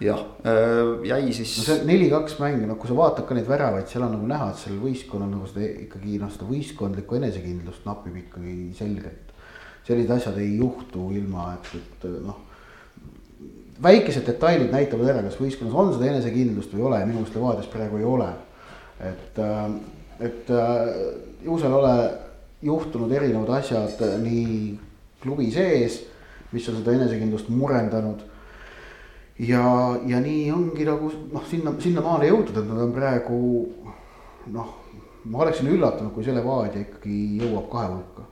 jah, äh, jäi siis. no see neli-kaks mäng, noh, kui sa vaatad ka neid väravaid, seal on nagu näha, et sellel võistkonnal nagu seda ikkagi noh, seda võistkondlikku enesekindlust napib ikkagi selgelt. sellised asjad ei juhtu ilma, et, et noh. väikesed detailid näitavad ära, kas võistkonnas on seda enesekindlust või ei ole ja minu meelest Levadias praegu ei ole. et, äh, et äh, ju seal ole juhtunud erinevad asjad nii klubi sees, mis on seda enesekindlust murendanud ja, ja nii ongi nagu noh, sinna, sinnamaale jõutud, et nad on praegu noh, ma oleksin üllatunud, kui see Levadia ikkagi jõuab kahe hulka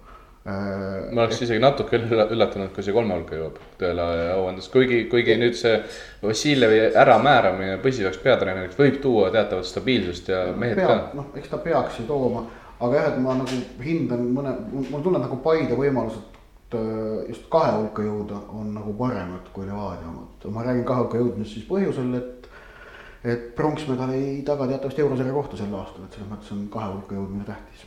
äh, ma oleks isegi natuke üllatunud, kui see kolme hulka jõuab tõele au andes, kuigi, kuigi nüüd see Vassiljevi äramääramine püsivaks peatreeneriks võib tuua teatavat stabiilsust ja mehed Pea, ka. noh, eks ta peaks ju tooma, aga jah, et ma nagu hindan mõne, mul tunneb nagu Paide võimalused just kahe hulka jõuda on nagu paremad kui Levadia omad. ma räägin kahe hulka jõudmist siis põhjusel, et, et pronksmedal ei taga teatavasti eurosarja kohta sel aastal, et selles mõttes on kahe hulka jõudmine tähtis.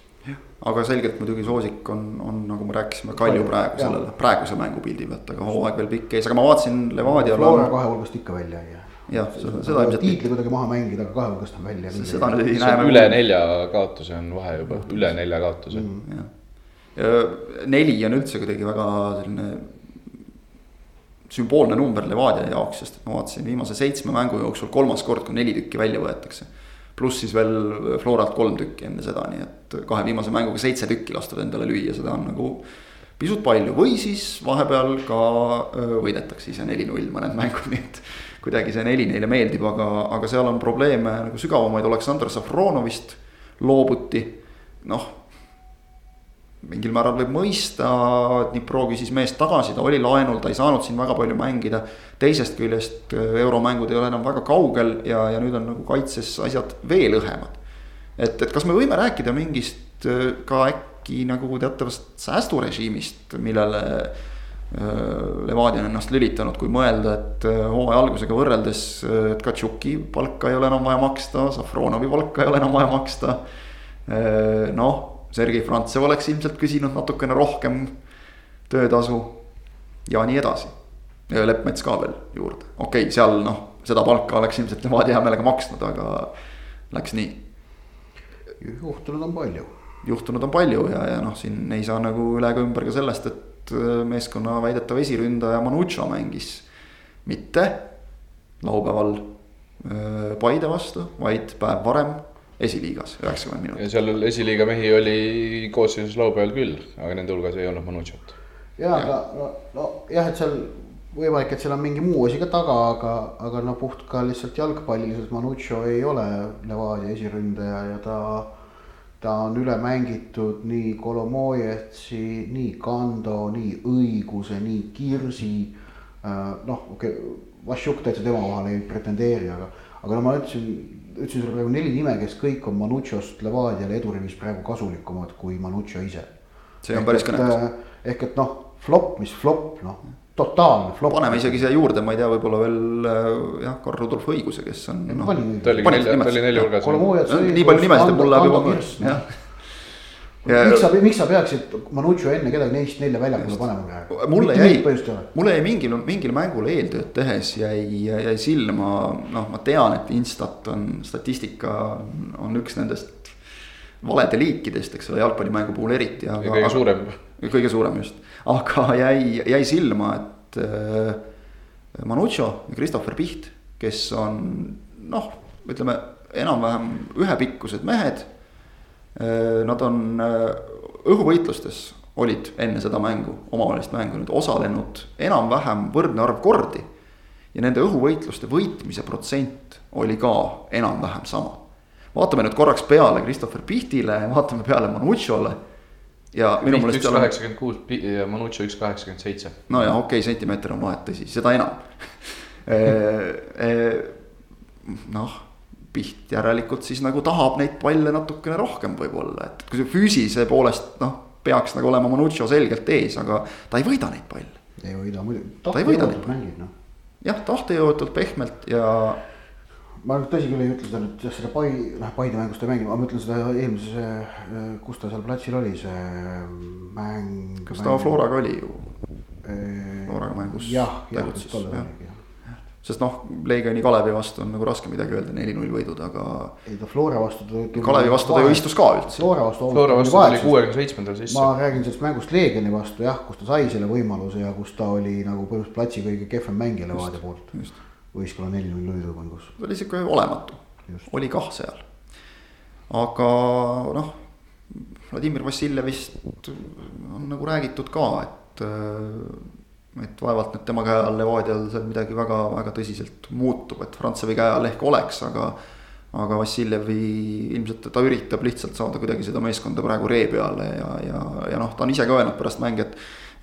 aga selgelt muidugi soosik on, on nagu me rääkisime, Kalju praegu sellele, praeguse mängupildi pealt, aga hooaeg veel pikk ees, aga ma vaatasin Levadia. Flora kahe hulgast ikka välja ei jää jah, seda, seda ilmselt. tiitli kuidagi maha mängida, aga kahe hulgast on välja. seda nüüd ei näe. üle nelja kaotuse on vahe juba, üle nelja kaotuse mm neli on üldse kuidagi väga selline sümboolne number Levadia jaoks, sest ma vaatasin viimase seitsme mängu jooksul kolmas kord, kui neli tükki välja võetakse. pluss siis veel Floralt kolm tükki enne seda, nii et kahe viimase mänguga seitse tükki lastud endale lüüa, seda on nagu pisut palju või siis vahepeal ka võidetakse ise neli-null mõned mängud, nii et kuidagi see neli neile meeldib, aga, aga seal on probleeme nagu sügavamaid, Aleksandr Safronovist loobuti. noh, mingil määral võib mõista, Dnipro küsis meest tagasi, ta oli laenul, ta ei saanud siin väga palju mängida. teisest küljest äh, euromängud ei ole enam väga kaugel ja, ja nüüd on nagu kaitses asjad veel õhemad. et, et kas me võime rääkida mingist äh, ka äkki nagu teatavast säästurežiimist, millele äh, Levadia on ennast lülitanud, kui mõelda, et hooaja algusega võrreldes, et Katšuki palka ei ole enam vaja maksta, Safronovi palka ei ole enam vaja maksta. noh Sergei Frantsev oleks ilmselt küsinud natukene rohkem töötasu ja nii edasi. ja Leppmets ka veel juurde, okei okay,, seal noh, seda palka oleks ilmselt Levadia hea meelega maksnud, aga läks nii. juhtunud on palju. juhtunud on palju ja, ja noh, siin ei saa nagu üle ega ümber ka sellest, et äh, meeskonna väidetav esiründaja Manucho mängis mitte laupäeval äh, Paide vastu, vaid päev varem esiliigas üheksakümmend minutit. ja seal esiliiga mehi oli koosseisus laupäeval küll, aga nende hulgas ei olnud Manucciot. ja, aga no, nojah, et seal võimalik, et seal on mingi muu asi ka taga, aga, aga no puht ka lihtsalt jalgpalliliselt Manuccio ei ole Levadia esiründaja ja ta. ta on üle mängitud nii Kolomojetsi, nii Kando, nii Õiguse, nii Kirsi. Äh, noh, okei okay,, Vašjuk täitsa tema kohale ei pretendeeri, aga, aga no ma ütlesin ütlesin sulle praegu neli nime, kes kõik on Manucci'ost Levadiale edurivis praegu kasulikumad kui Manuccio ise. see on ehk päris kõnekas. Äh, ehk et noh, flop, mis flop, noh, totaalne flop. paneme isegi siia juurde, ma ei tea, võib-olla veel äh, jah, Karl Rudolf Õiguse, kes on. No, ta oligi nelja, ta oli nelja hulgas. nii palju nimesid, et mul läheb juba, jah miks sa, miks sa peaksid Manuccio enne kedagi neist nelja väljakule panema praegu? mulle jäi, mulle jäi mingil, mingil mängul eeltööd tehes jäi, jäi silma, noh, ma tean, et Instat on, statistika on üks nendest valede liikidest, eks ole, jalgpallimängu puhul eriti. ja kõige suurem. kõige suurem just, aga jäi, jäi silma, et äh, Manuccio ja Christopher Piht, kes on noh, ütleme enam-vähem ühepikkused mehed nad on äh, õhuvõitlustes olid enne seda mängu, omavahelist mängu nüüd osalenud enam-vähem võrdne arv kordi. ja nende õhuvõitluste võitmise protsent oli ka enam-vähem sama. vaatame nüüd korraks peale Christopher Pihtile, vaatame peale Manucciole. ja minu meelest. üks kaheksakümmend kuus ja Manuccio üks kaheksakümmend seitse. no ja okei okay,, sentimeeter on vahet, tõsi, seda enam [LAUGHS] äh, noh Piht järelikult siis nagu tahab neid palle natukene rohkem võib-olla, et kui see füüsise poolest noh, peaks nagu olema Manuccio selgelt ees, aga ta ei võida neid palle. ei võida muidugi. ta ei võida neid palle. noh. jah, tahtejõuetult pehmelt ja. ma tõsi küll ei ütle seda nüüd jah, seda Pai, noh Paide mängust ei mänginud, ma mõtlen seda eelmise, kus ta seal platsil oli, see mäng. kas ta Floraga oli ju? Äh, Floraga mängus jah, jah, tollal jah. oligi. Sest noh, Leegioni Kalevi vastu on nagu raske midagi öelda, neli-null võidud, aga ei ta Flora vastu ta. Kalevi vastu ta ju istus ka üldse. Flora vastu. Flora vastu tuli kuuekümne seitsmendal sisse. ma räägin sellest mängust Leegioni vastu jah, kus ta sai selle võimaluse ja kus ta oli nagu põhimõtteliselt platsi kõige kehvem mängija Levadia poolt. võistkonna neli-null võidu mängus. ta oli sihuke olematu, oli kah seal. aga noh, Vladimir Vassiljevist on nagu räägitud ka, et et vaevalt nüüd tema käe all Levadial seal midagi väga-väga tõsiselt muutub, et Frantsevi käe all ehk oleks, aga. aga Vassiljevi ilmselt ta üritab lihtsalt saada kuidagi seda meeskonda praegu ree peale ja, ja, ja noh, ta on ise ka öelnud pärast mänge, et.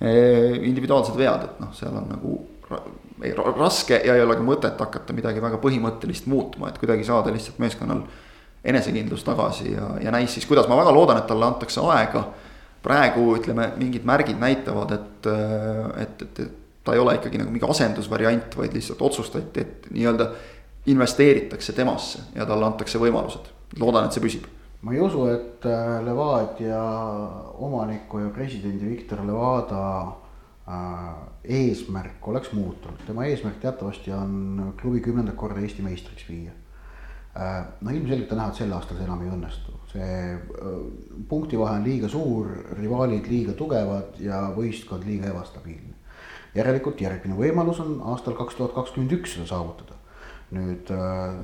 eh, individuaalsed vead, et noh, seal on nagu ei, ra- raske ja ei ole ka mõtet hakata midagi väga põhimõttelist muutma, et kuidagi saada lihtsalt meeskonnal. enesekindlus tagasi ja, ja näis siis, kuidas ma väga loodan, et talle antakse aega praegu ütleme, mingid märgid näitavad, et, et, et, et ta ei ole ikkagi nagu mingi asendusvariant, vaid lihtsalt otsustati, et nii-öelda investeeritakse temasse ja talle antakse võimalused. loodan, et see püsib. ma ei usu, et äh, Levadia omaniku ja presidendi Viktor Levada äh, eesmärk oleks muutunud, tema eesmärk teatavasti on klubi kümnendat korda Eesti meistriks viia äh,. no ilmselgelt on näha, et sel aastal see enam ei õnnestu, see punktivahe on liiga suur, rivaalid liiga tugevad ja võistkond liiga ebastabiilne. järelikult järgmine võimalus on aastal kaks tuhat kakskümmend üks seda saavutada. nüüd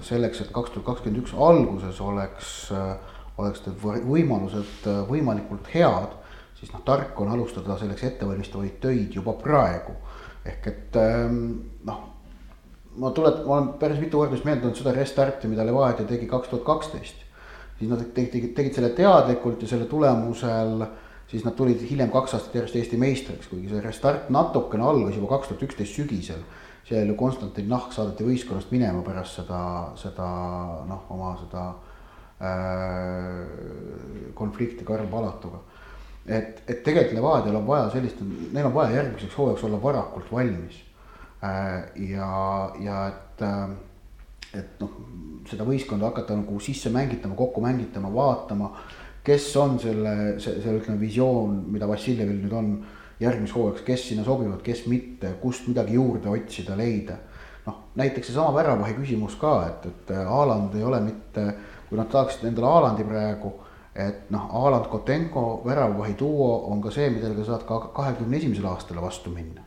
selleks, et kaks tuhat kakskümmend üks alguses oleks, oleks need võimalused võimalikult head, siis noh, tark on alustada selleks ettevalmistavaid töid juba praegu. ehk et noh, ma tulet-, ma olen päris mitu korda just meelde tulnud seda restarti, mida Levadia tegi kaks tuhat kaksteist. Siis nad tegid, tegid, tegid selle teadlikult ja selle tulemusel siis nad tulid hiljem kaks aastat järjest Eesti meistriks, kuigi see restart natukene algas juba kaks tuhat üksteist sügisel. seal ju Konstantin Nahk saadeti võistkonnast minema pärast seda, seda noh, oma seda äh, konflikti Karl Palatuga. et, et tegelikult Levadial on vaja sellist, neil on vaja järgmiseks hooajaks olla varakult valmis äh,. ja, ja et äh, et noh, seda võistkonda hakata nagu sisse mängitama, kokku mängitama, vaatama. kes on selle, see, selle ütleme visioon, mida Vassiljevil nüüd on järgmiseks hooajaks, kes sinna sobivad, kes mitte, kust midagi juurde otsida, leida. noh, näiteks seesama väravahi küsimus ka, et, et Haaland ei ole mitte, kui nad tahaksid endale Haalandi praegu. et noh, Haaland, Kotenko, väravavahi duo on ka see, millega saad ka kahekümne esimesele aastale vastu minna.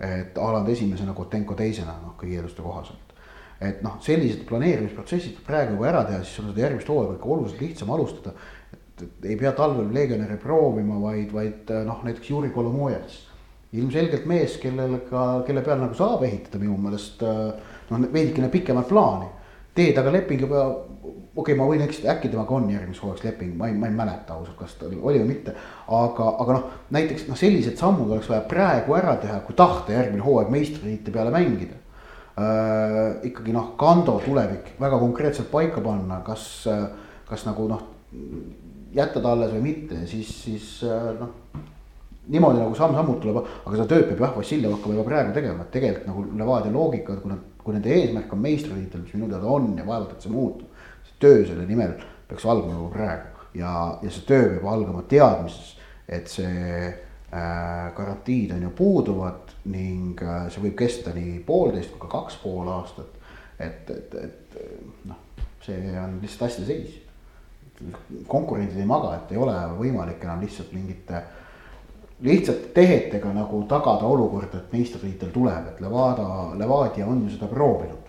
et Haaland esimesena, Kotenko teisena, noh kõigi eelduste kohaselt et noh, sellised planeerimisprotsessid praegu juba ära teha, siis on seda järgmist hooaega ikka oluliselt lihtsam alustada. et, ei pea talvel legionäre proovima, vaid, vaid noh, näiteks Juri Kolomojets. ilmselgelt mees, kellel ka, kelle peal nagu saab ehitada minu meelest noh, veidikene pikemat plaani. tee taga leping juba, okei okay,, ma võin eksida, äkki temaga on järgmiseks hooajaks leping, ma ei, ma ei mäleta ausalt, kas tal oli või mitte. aga, aga noh, näiteks noh, sellised sammud oleks vaja praegu ära teha, kui tahta järgmine hooaeg meistritiite peale mängida äh, ikkagi noh, Kando tulevik väga konkreetselt paika panna, kas, kas nagu noh, jätta ta alles või mitte, siis, siis äh, noh. niimoodi nagu samm-sammult tuleb, aga seda tööd peab jah, Vassiljev hakkama juba praegu tegema, et tegelikult nagu Levadia loogika, kui nad, kui nende eesmärk on meistritiitel, mis minu teada on ja vaevalt, et see muutub. see töö selle nimel peaks algama juba praegu ja, ja see töö peab algama teadmises, et see äh, garantiid on ju puuduvad ning äh, see võib kesta nii poolteist kui ka kaks pool aastat. et, et, et noh, see on lihtsalt asjade seis. konkurendid ei maga, et ei ole võimalik enam lihtsalt mingite lihtsalt tehetega nagu tagada olukorda, et meistritiitel tuleb, et Levada, Levadia on ju seda proovinud.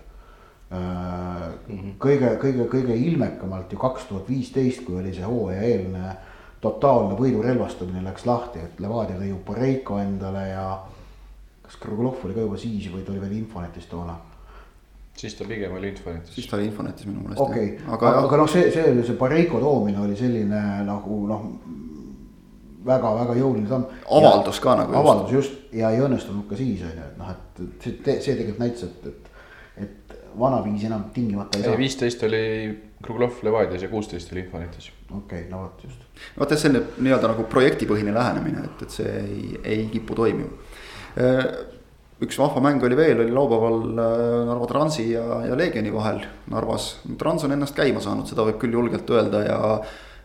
kõige, kõige, kõige ilmekamalt ju kaks tuhat viisteist, kui oli see hooajaeelne totaalne võidurelvastumine läks lahti, et Levadia tõi ju Poreiko endale ja kas Krugulov oli ka juba siis või ta oli veel Infonetis toona? siis ta pigem oli Infonetis. siis ta oli Infonetis minu meelest. okei okay., aga, aga, aga noh, see, see, see Pareiko toomine oli selline nagu noh, väga-väga jõuline samm. avaldus ka nagu. avaldus just ja ei õnnestunud ka siis on ju, et noh, et see, see tegelikult näitas, et, et, et vanaviisi enam tingimata ei saa. viisteist oli Kruglov Levadias ja kuusteist oli Infonetis. okei okay,, no vot just. vaata, see on nii-öelda nagu projektipõhine lähenemine, et, et see ei, ei kipu toimima üks vahva mäng oli veel, oli laupäeval Narva Transi ja, ja Leegioni vahel Narvas. Trans on ennast käima saanud, seda võib küll julgelt öelda ja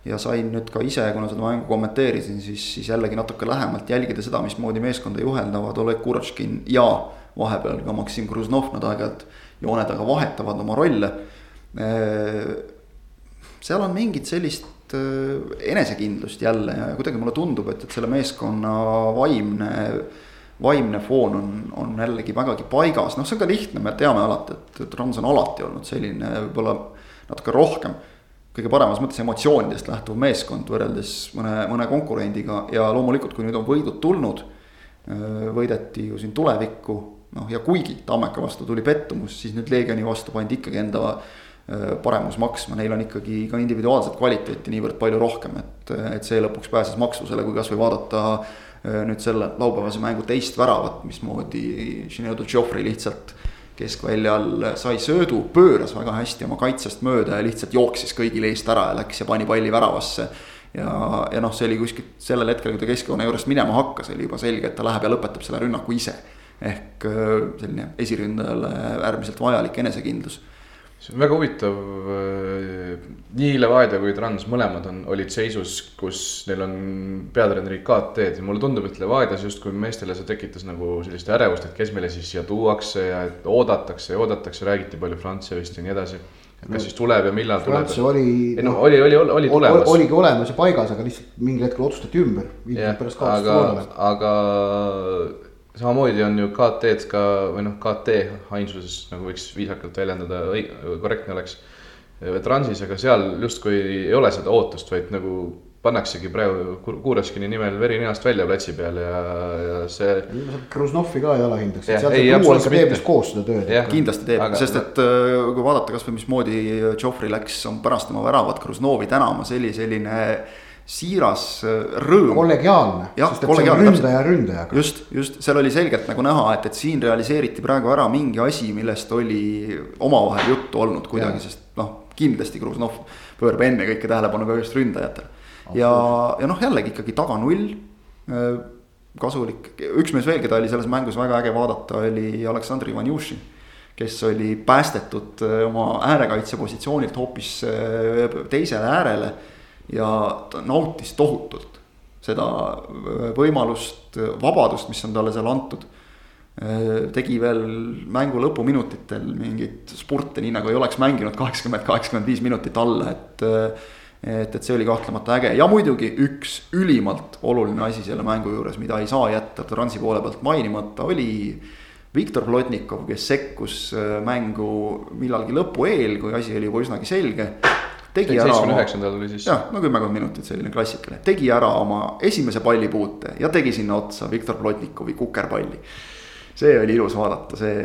ja sain nüüd ka ise, kuna seda mängu kommenteerisin, siis, siis jällegi natuke lähemalt jälgida seda, mismoodi meeskonda juhendavad Oleg Kuratškin ja vahepeal ka Maksim Kruznov, nad aeg-ajalt joone taga vahetavad oma rolle. seal on mingit sellist enesekindlust jälle ja kuidagi mulle tundub, et, et selle meeskonna vaimne, vaimne foon on, on jällegi vägagi paigas, noh, see on ka lihtne, me teame alati, et, Rams on alati olnud selline võib-olla natuke rohkem kõige paremas mõttes emotsioonidest lähtuv meeskond võrreldes mõne, mõne konkurendiga ja loomulikult, kui nüüd on võidud tulnud. võideti ju siin tulevikku, noh ja kuigi Tammeka vastu tuli pettumus, siis nüüd Leegioni vastu pandi ikkagi enda paremus maksma, neil on ikkagi ka individuaalset kvaliteeti niivõrd palju rohkem, et, et see lõpuks pääses maksusele, kui kasvõi vaadata nüüd selle laupäevase mängu teist väravat, mismoodi Žineodu Tšofri lihtsalt keskväljal sai söödu, pööras väga hästi oma kaitsest mööda ja lihtsalt jooksis kõigile eest ära ja läks ja pani palli väravasse. ja, ja noh, see oli kuskilt sellel hetkel, kui ta keskjoone juurest minema hakkas, oli juba selge, et ta läheb ja lõpetab selle rünnaku ise. ehk äh, selline esiründajale äärmiselt vajalik enesekindlus see on väga huvitav. Äh, nii Levadia kui Trans mõlemad on, olid seisus, kus neil on peatreeneri KT-d ja mulle tundub, et Levadias justkui meestele see tekitas nagu sellist ärevust, et kes meile siis siia tuuakse ja et oodatakse ja oodatakse, räägiti palju Frantsevist ja nii edasi. kas siis tuleb ja millal tuleb? Franz oli. ei noh, oli, oli, oli, oli tulemas. oligi olemas ja paigas, aga lihtsalt mingil hetkel otsustati ümber. aga, aga samamoodi on ju KT-d ka või noh, KT ainsuses nagu võiks viisakalt väljendada, korrektne oleks. Transis, aga seal justkui ei ole seda ootust, vaid nagu pannaksegi praegu Kuureskini nimel veri ninast välja platsi peal ja, ja see. Kruznovi ka ei alahindaks, et seal see duo ikka teeb vist koos seda tööd. kindlasti teeb aga..., sest et äh, kui vaadata kasvõi mismoodi Joffrey läks pärast oma väravat Kruznovi tänama, see oli selline siiras äh, rõõm. kollegiaalne, ründaja ründajaga. just, just seal oli selgelt nagu näha, et, et siin realiseeriti praegu ära mingi asi, millest oli omavahel juttu olnud kuidagi, sest noh, kindlasti Kruznov pöörab ennekõike tähelepanu ka just ründajatele. ja, ja noh, jällegi ikkagi taga null äh, kasulik, üks mees veel, keda oli selles mängus väga äge vaadata, oli Aleksandr Ivanjušin. kes oli päästetud äh, oma äärekaitse positsioonilt hoopis teisele äärele ja ta nautis tohutult seda võimalust, vabadust, mis on talle seal antud. tegi veel mängu lõpuminutitel mingeid spurte, nii nagu ei oleks mänginud kaheksakümmend, kaheksakümmend viis minutit alla, et. et, et see oli kahtlemata äge ja muidugi üks ülimalt oluline asi selle mängu juures, mida ei saa jätta Transi poole pealt mainimata, oli. Viktor Plotnikov, kes sekkus mängu millalgi lõpu eel, kui asi oli juba üsnagi selge tegi ära oma. üheksandal oli siis. jah, no kümmekond minutit, selline klassikaline, tegi ära oma esimese pallipuute ja tegi sinna otsa Viktor Plotnikovi kukerpalli. see oli ilus vaadata, see,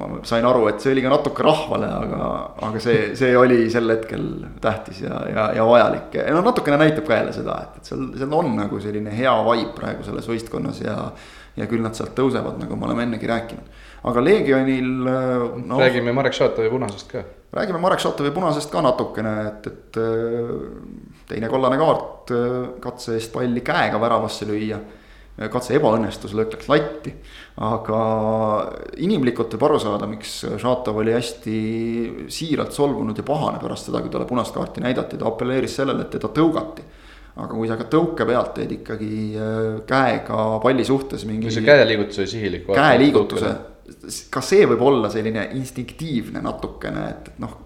ma sain aru, et see oli ka natuke rahvale, aga, aga see, see oli sel hetkel tähtis ja, ja, ja vajalik. ja no natukene näitab ka jälle seda, et, et seal, seal on nagu selline hea vibe praegu selles võistkonnas ja. ja küll nad sealt tõusevad, nagu me oleme ennegi rääkinud aga Legionil no,. räägime Marek Šatovi punasest ka. Räägime Marek Šatovi punasest ka natukene, et, et äh, teine kollane kaart äh, katse eest palli käega väravasse lüüa. katse ebaõnnestus, lõõk läks latti, aga inimlikult võib aru saada, miks Šatov oli hästi siiralt solvunud ja pahane pärast seda, kui talle punast kaarti näidati, ta apelleeris sellele, et teda tõugati aga kui sa ka tõuke pealt teed ikkagi äh, käega palli suhtes mingi. see käeliigutus oli sihilik. käeliigutuse, ka see võib olla selline instinktiivne natukene, et, et noh.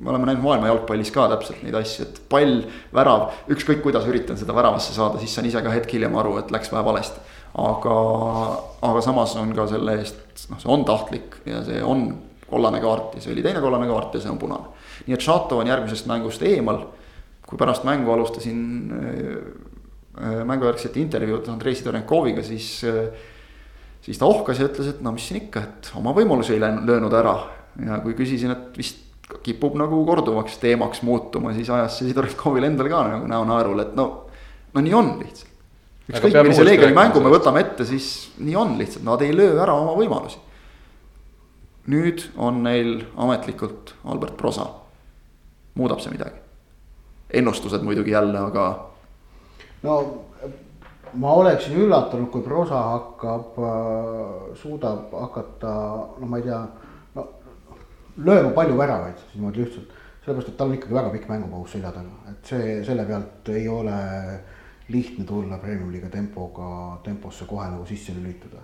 me oleme näinud maailma jalgpallis ka täpselt neid asju, et pall, värav, ükskõik kuidas üritan seda väravasse saada, siis saan ise ka hetk hiljem aru, et läks vähe valesti. aga, aga samas on ka selle eest, noh, see on tahtlik ja see on kollane kaart ja see oli teine kollane kaart ja see on punane. nii et Šato on järgmisest mängust eemal. kui pärast mängu alustasin äh, äh mängujärgset intervjuud Andrei Sidorenkoviga, siis äh, siis ta ohkas ja ütles, et no mis siin ikka, et oma võimalusi ei löönud ära. ja kui küsisin, et vist kipub nagu korduvaks teemaks muutuma, siis ajas see Sidorkovile endale ka nagu näo naerule, et no, no nii on lihtsalt. ükskõik millise Leegioni mängu me võtame ette, siis nii on lihtsalt, nad ei löö ära oma võimalusi. nüüd on neil ametlikult Albert Prosa. muudab see midagi? ennustused muidugi jälle, aga. no ma oleksin üllatunud, kui prosa hakkab äh,, suudab hakata, no ma ei tea, no lööma palju väravaid niimoodi lihtsalt. sellepärast, et tal on ikkagi väga pikk mängupaus selja taga, et see, selle pealt ei ole lihtne tulla premium liiga tempoga, temposse kohe nagu sisse lülituda.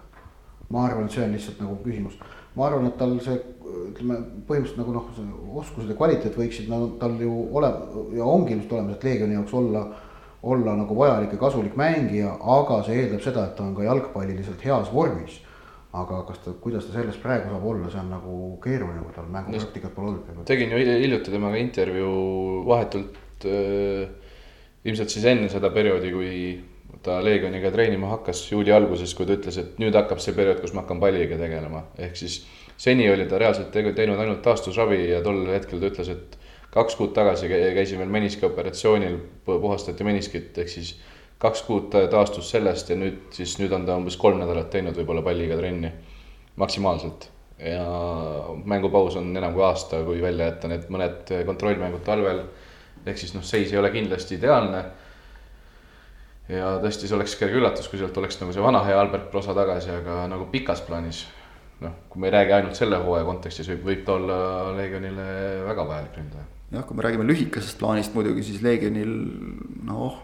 ma arvan, et see on lihtsalt nagu küsimus, ma arvan, et tal see ütleme põhimõtteliselt nagu noh, oskused ja kvaliteet võiksid no, tal ju ole ja ongi ilmselt olemas, et Leegioni jaoks olla olla nagu vajalik ja kasulik mängija, aga see eeldab seda, et ta on ka jalgpalliliselt heas vormis. aga kas ta, kuidas ta selles praegu saab olla, see on nagu keeruline, kui tal mängupraktikat pole olnud. tegin ju hiljuti temaga intervjuu vahetult äh, ilmselt siis enne seda perioodi, kui ta Leegioniga treenima hakkas juuli alguses, kui ta ütles, et nüüd hakkab see periood, kus ma hakkan palliga tegelema, ehk siis seni oli ta reaalselt teinud ainult taastusravi ja tol hetkel ta ütles, et kaks kuud tagasi käisin veel meniski operatsioonil, puhastati meniskit, ehk siis kaks kuud taastus sellest ja nüüd siis, nüüd on ta umbes kolm nädalat teinud võib-olla palliga trenni maksimaalselt. ja mängupaus on enam kui aasta, kui välja jätta need mõned kontrollmängud talvel. ehk siis noh, seis ei ole kindlasti ideaalne. ja tõesti, see oleks kerge üllatus, kui sealt oleks nagu see vana hea Albert Prosa tagasi, aga nagu pikas plaanis noh, kui me ei räägi ainult selle hooaja kontekstis, võib, võib ta olla Leegionile väga vajalik ründaja jah, kui me räägime lühikesest plaanist muidugi, siis Leegionil noh,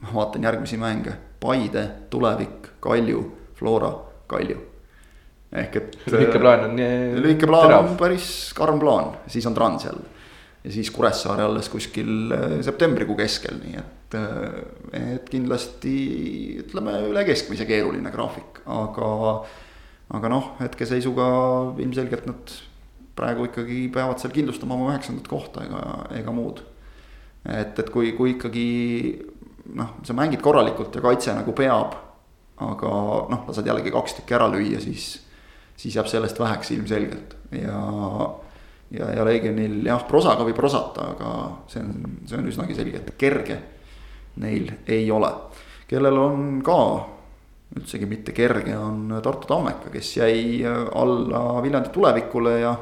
ma vaatan järgmisi mänge, Paide, Tulevik, Kalju, Flora, Kalju. ehk et. lühike plaan on lühike plaan terav. on päris karm plaan, siis on Trans jälle. ja siis Kuressaare alles kuskil äh, septembrikuu keskel, nii et, äh, et kindlasti ütleme üle keskmise keeruline graafik, aga. aga noh, hetkeseisuga ilmselgelt nad praegu ikkagi peavad seal kindlustama oma üheksandat kohta ega, ega muud. et, et kui, kui ikkagi noh, sa mängid korralikult ja kaitse nagu peab, aga noh, lased jällegi kaks tükki ära lüüa, siis, siis jääb sellest väheks ilmselgelt ja ja, ja Legionil jah, prosaga võib prosata, aga see on, see on üsnagi selge, et kerge neil ei ole. kellel on ka üldsegi mitte kerge, on Tartu Tammeka, kes jäi alla Viljandi tulevikule ja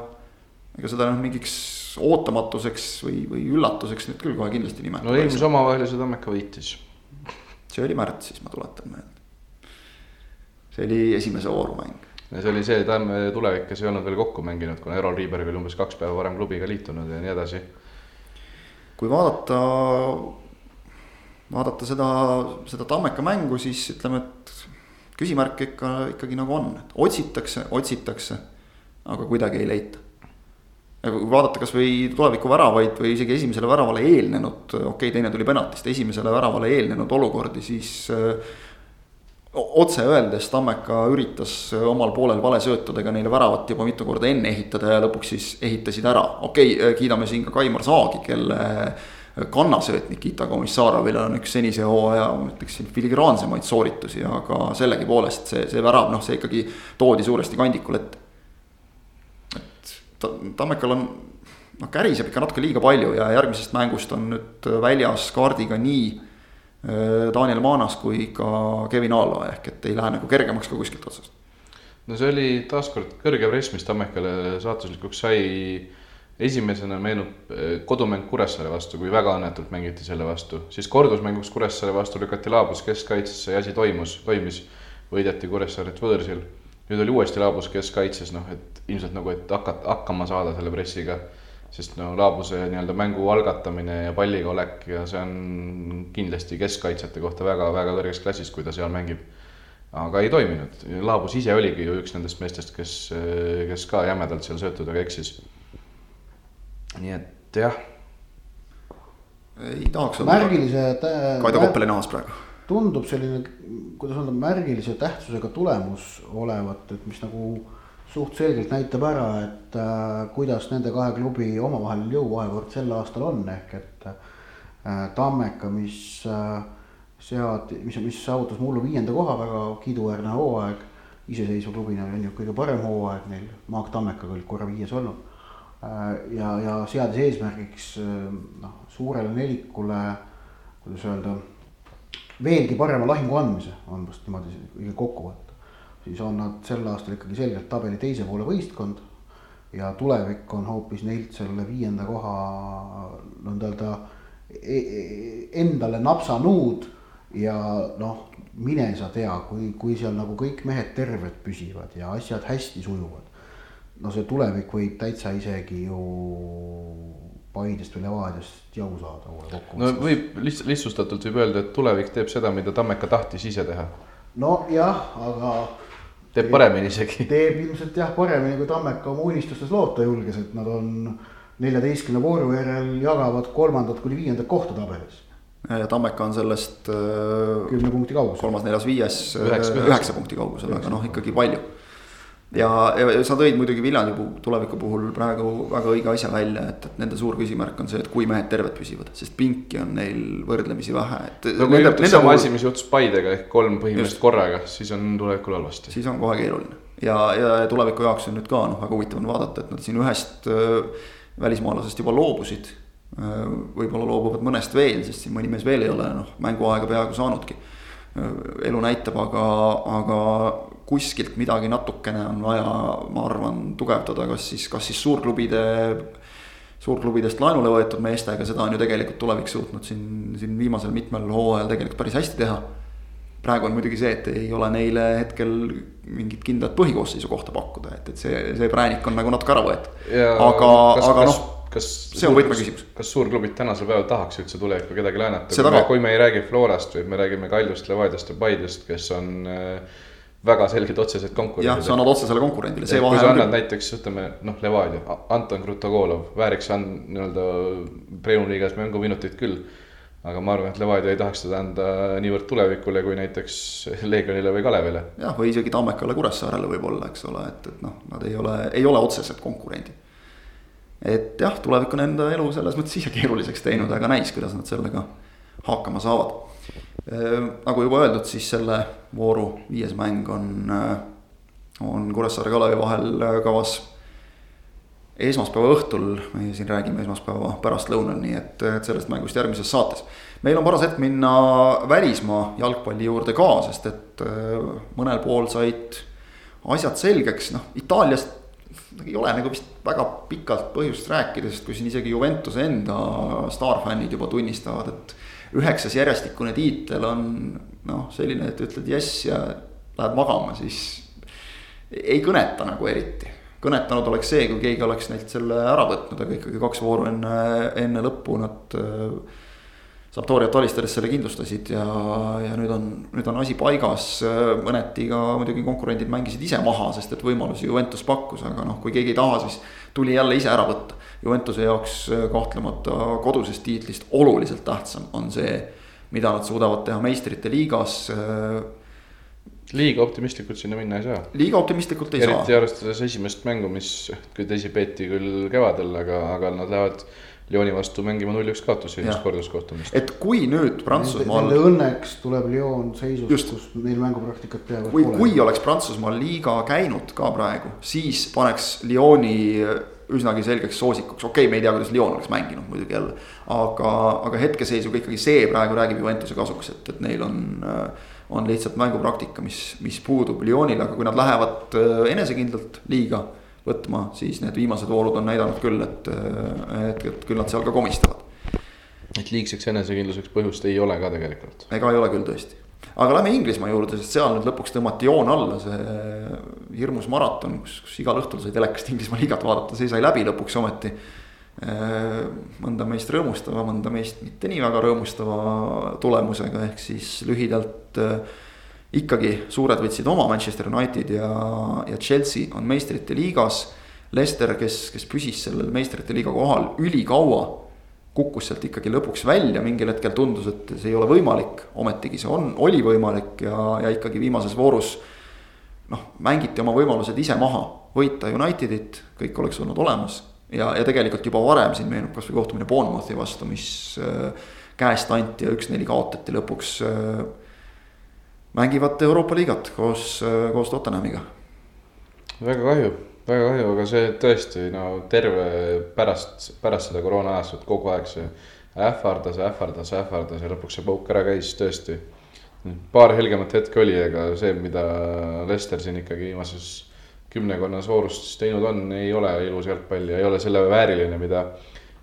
ega seda noh, mingiks ootamatuseks või, või üllatuseks nüüd küll kohe kindlasti nimetada. no eelmise omavahelise Tammeka võitis. see oli märtsis, ma tuletan meelde. see oli esimese vooru mäng. ja see oli see Tamme tulevik, kes ei olnud veel kokku mänginud, kuna Erol Riiberg oli umbes kaks päeva varem klubiga liitunud ja nii edasi. kui vaadata, vaadata seda, seda Tammeka mängu, siis ütleme, et küsimärke ikka, ikkagi nagu on, et otsitakse, otsitakse, aga kuidagi ei leita kui vaadata kasvõi tuleviku väravaid või isegi esimesele väravale eelnenud, okei okay,, teine tuli penaltist, esimesele väravale eelnenud olukordi, siis otse öeldes Tammeka üritas omal poolel valesöötudega neile väravat juba mitu korda enne ehitada ja lõpuks siis ehitasid ära. okei okay,, kiidame siin ka Kaimar Saagi, kelle kannasööt Nikita Komissarovile on üks senise hooaja, ma ütleksin, filigraansemaid sooritusi, aga sellegipoolest see, see värav, noh, see ikkagi toodi suuresti kandikul ette Tammekal on noh, käriseb ikka natuke liiga palju ja järgmisest mängust on nüüd väljas kaardiga nii äh, Daniel Maanas kui ka Kevin Aalo ehk et ei lähe nagu kergemaks ka kuskilt otsast. no see oli taaskord kõrge press, mis Tammekale saatuslikuks sai. esimesena meenub äh, kodumäng Kuressaare vastu, kui väga õnnetult mängiti selle vastu, siis kordusmänguks Kuressaare vastu lükati laabus keskkaitsesse ja asi toimus, toimis. võideti Kuressaaret võõrsil nüüd oli uuesti Laabus keskkaitses, noh, et ilmselt nagu, et hakata, hakkama saada selle pressiga. sest no Laabuse nii-öelda mängu algatamine ja palliga olek ja see on kindlasti keskkaitsjate kohta väga-väga kõrges klassis, kui ta seal mängib. aga ei toiminud, Laabus ise oligi ju üks nendest meestest, kes, kes ka jämedalt seal söötudega eksis. nii et jah. ei tahaks olla märgilise. Kaido Koppeli nahas praegu tundub selline, kuidas öelda, märgilise tähtsusega tulemus olevat, et mis nagu suht selgelt näitab ära, et äh, kuidas nende kahe klubi omavaheline jõuvahekord sel aastal on, ehk et äh, Tammeka, mis äh, sead-, mis, mis saavutas mullu viienda koha, väga kiiduväärne hooaeg. iseseisva klubina on ju kõige parem hooaeg neil, Maak Tammekaga olid korra viies olnud äh,. ja, ja seadis eesmärgiks äh, noh, suurele nelikule, kuidas öelda veelgi parema lahingu andmise, on vast niimoodi kõige kokku võtta. Siis on nad sel aastal ikkagi selgelt tabeli teise poole võistkond. ja tulevik on hoopis neilt selle viienda koha nõnda öelda e-, e-, endale napsanud. ja noh, mine sa tea, kui, kui seal nagu kõik mehed terved püsivad ja asjad hästi sujuvad. no see tulevik võib täitsa isegi ju Paidest või Levadiast jau saada no võib lihtsalt lihtsustatult võib öelda, et tulevik teeb seda, mida Tammeka tahtis ise teha. nojah, aga. Teeb paremini isegi. teeb ilmselt jah paremini, kui Tammeka oma unistustes loota julges, et nad on neljateistkümne vooru järel jagavad kolmandat kuni viiendat kohta tabelis ja Tammeka on sellest. kümne punkti kaugusel. kolmas, neljas, viies, üheksa punkti kaugusel, aga noh, ikkagi palju. Ja, ja sa tõid muidugi Viljandi tuleviku puhul praegu väga õige asja välja, et, et nende suur küsimärk on see, et kui mehed terved püsivad, sest pinki on neil võrdlemisi vähe, et. no kui juhtus sama asi, mis juhtus Paidega ehk kolm põhimõtteliselt korraga, siis on tulevikul halvasti. siis on kohe keeruline ja, ja tuleviku jaoks on nüüd ka noh, väga huvitav on vaadata, et nad siin ühest äh, välismaalasest juba loobusid Äh, võib-olla loobuvad mõnest veel, sest siin mõni mees veel ei ole noh, mänguaega peaaegu saanudki. Äh, elu näitab, aga, aga kuskilt midagi natukene on vaja, ma arvan, tugevdada, kas siis, kas siis suurklubide, suurklubidest laenule võetud meestega, seda on ju tegelikult tulevik suutnud siin, siin viimasel mitmel hooajal tegelikult päris hästi teha. praegu on muidugi see, et ei ole neile hetkel mingit kindlat põhikoosseisu kohta pakkuda, et, et see, see präänik on nagu natuke ära võetud. aga, aga noh kas. see on võtmeküsimus. kas suurklubid tänasel päeval tahaks üldse tulevikku kedagi laenata, kui me ei räägi Florast, vaid me räägime Kaljust, Levadiast ja Paidest, kes on äh, väga selged otsesed konkurendid. jah, sa annad otsesele konkurendile, see vahe. kui sa annad küll... näiteks ütleme noh, Levadia, Anton Krutogolov vääriks on nii-öelda Premium liigas mänguminuteid küll. aga ma arvan, et Levadia ei tahaks seda anda niivõrd tulevikule kui näiteks Leegionile või Kalevile. jah, või isegi Tammekale Kuressaarele võib-olla, eks ole, et, et noh, nad ei ole, ei ole otsesed konkurendid et jah, tulevik on enda elu selles mõttes ise keeruliseks teinud, aga näis, kuidas nad sellega hakkama saavad. Nagu juba öeldud, siis selle vooru viies mäng on, on Kuressaare Kalevi vahel kavas esmaspäeva õhtul, meie siin räägime esmaspäeva pärastlõunal, nii et, et sellest mängust järgmises saates. meil on paras hetk minna välismaa jalgpalli juurde ka, sest et äh, mõnel pool said asjad selgeks, noh Itaaliast ei ole nagu vist väga pikalt põhjust rääkida, sest kui siin isegi Juventuse enda staarfännid juba tunnistavad, et üheksas järjestikune tiitel on noh, selline, et ütled jess ja lähed magama, siis ei kõneta nagu eriti. kõnetanud oleks see, kui keegi oleks neilt selle ära võtnud, aga ikkagi kaks vooru enne, enne lõppu nad äh, Sampdoriat alistades selle kindlustasid ja, ja nüüd on, nüüd on asi paigas. mõneti ka muidugi konkurendid mängisid ise maha, sest et võimalusi Juventus pakkus, aga noh, kui keegi ei taha, siis tuli jälle ise ära võtta. Juventuse jaoks kahtlemata kodusest tiitlist oluliselt tähtsam on see, mida nad suudavad teha meistrite liigas liiga optimistlikult sinna minna ei saa. liiga optimistlikult ei Eriti saa. eriti arvestades esimest mängu, mis küll tõsi peeti küll kevadel, aga, aga nad lähevad Lyoni vastu mängima null-üks kaotusi ennast korduskohtumist. et kui nüüd Prantsusmaal. Õnneks tuleb Lyon seisust, kus neil mängupraktikat peaaegu kui, kui oleks Prantsusmaal liiga käinud ka praegu, siis paneks Lyoni üsnagi selgeks soosikuks, okei okay,, me ei tea, kuidas Lyon oleks mänginud muidugi jälle. aga, aga hetkeseisuga ikkagi see praegu räägib Juventuse kasuks, et, et neil on, on lihtsalt mängupraktika, mis, mis puudub Lyonil, aga kui nad lähevad enesekindlalt liiga võtma, siis need viimased voorud on näidanud küll, et, et, et küll nad seal ka komistavad. et liigseks enesekindluseks põhjust ei ole ka tegelikult. ega ei ole küll tõesti. aga lähme Inglismaa juurde, sest seal nüüd lõpuks tõmmati joon alla, see hirmus maraton, kus, kus igal õhtul sai telekast Inglismaa liigat vaadata, see sai läbi lõpuks ometi. mõnda meist rõõmustava, mõnda meist mitte nii väga rõõmustava tulemusega, ehk siis lühidalt ikkagi suured võtsid oma Manchester United ja, ja Chelsea on meistrite liigas. Leicester, kes, kes püsis sellel meistrite liiga kohal ülikaua, kukkus sealt ikkagi lõpuks välja, mingil hetkel tundus, et see ei ole võimalik, ometigi see on, oli võimalik ja, ja ikkagi viimases voorus. noh, mängiti oma võimalused ise maha, võita Unitedit, kõik oleks olnud olemas ja, ja tegelikult juba varem siin meenub kasvõi kohtumine Bournemouthi vastu, mis äh, käest anti ja üks-neli kaotati lõpuks äh, mängivad Euroopa liigat koos, koos Tottenhamiga. väga kahju, väga kahju, aga see tõesti no terve pärast, pärast seda koroona ajastut kogu aeg see ähvardas, ähvardas, ähvardas ja lõpuks see pauk ära käis tõesti. paar helgemat hetke oli, aga see, mida Lester siin ikkagi viimases kümnekonnas voorustes teinud on, ei ole ilus jalgpall ja ei ole selle vääriline, mida,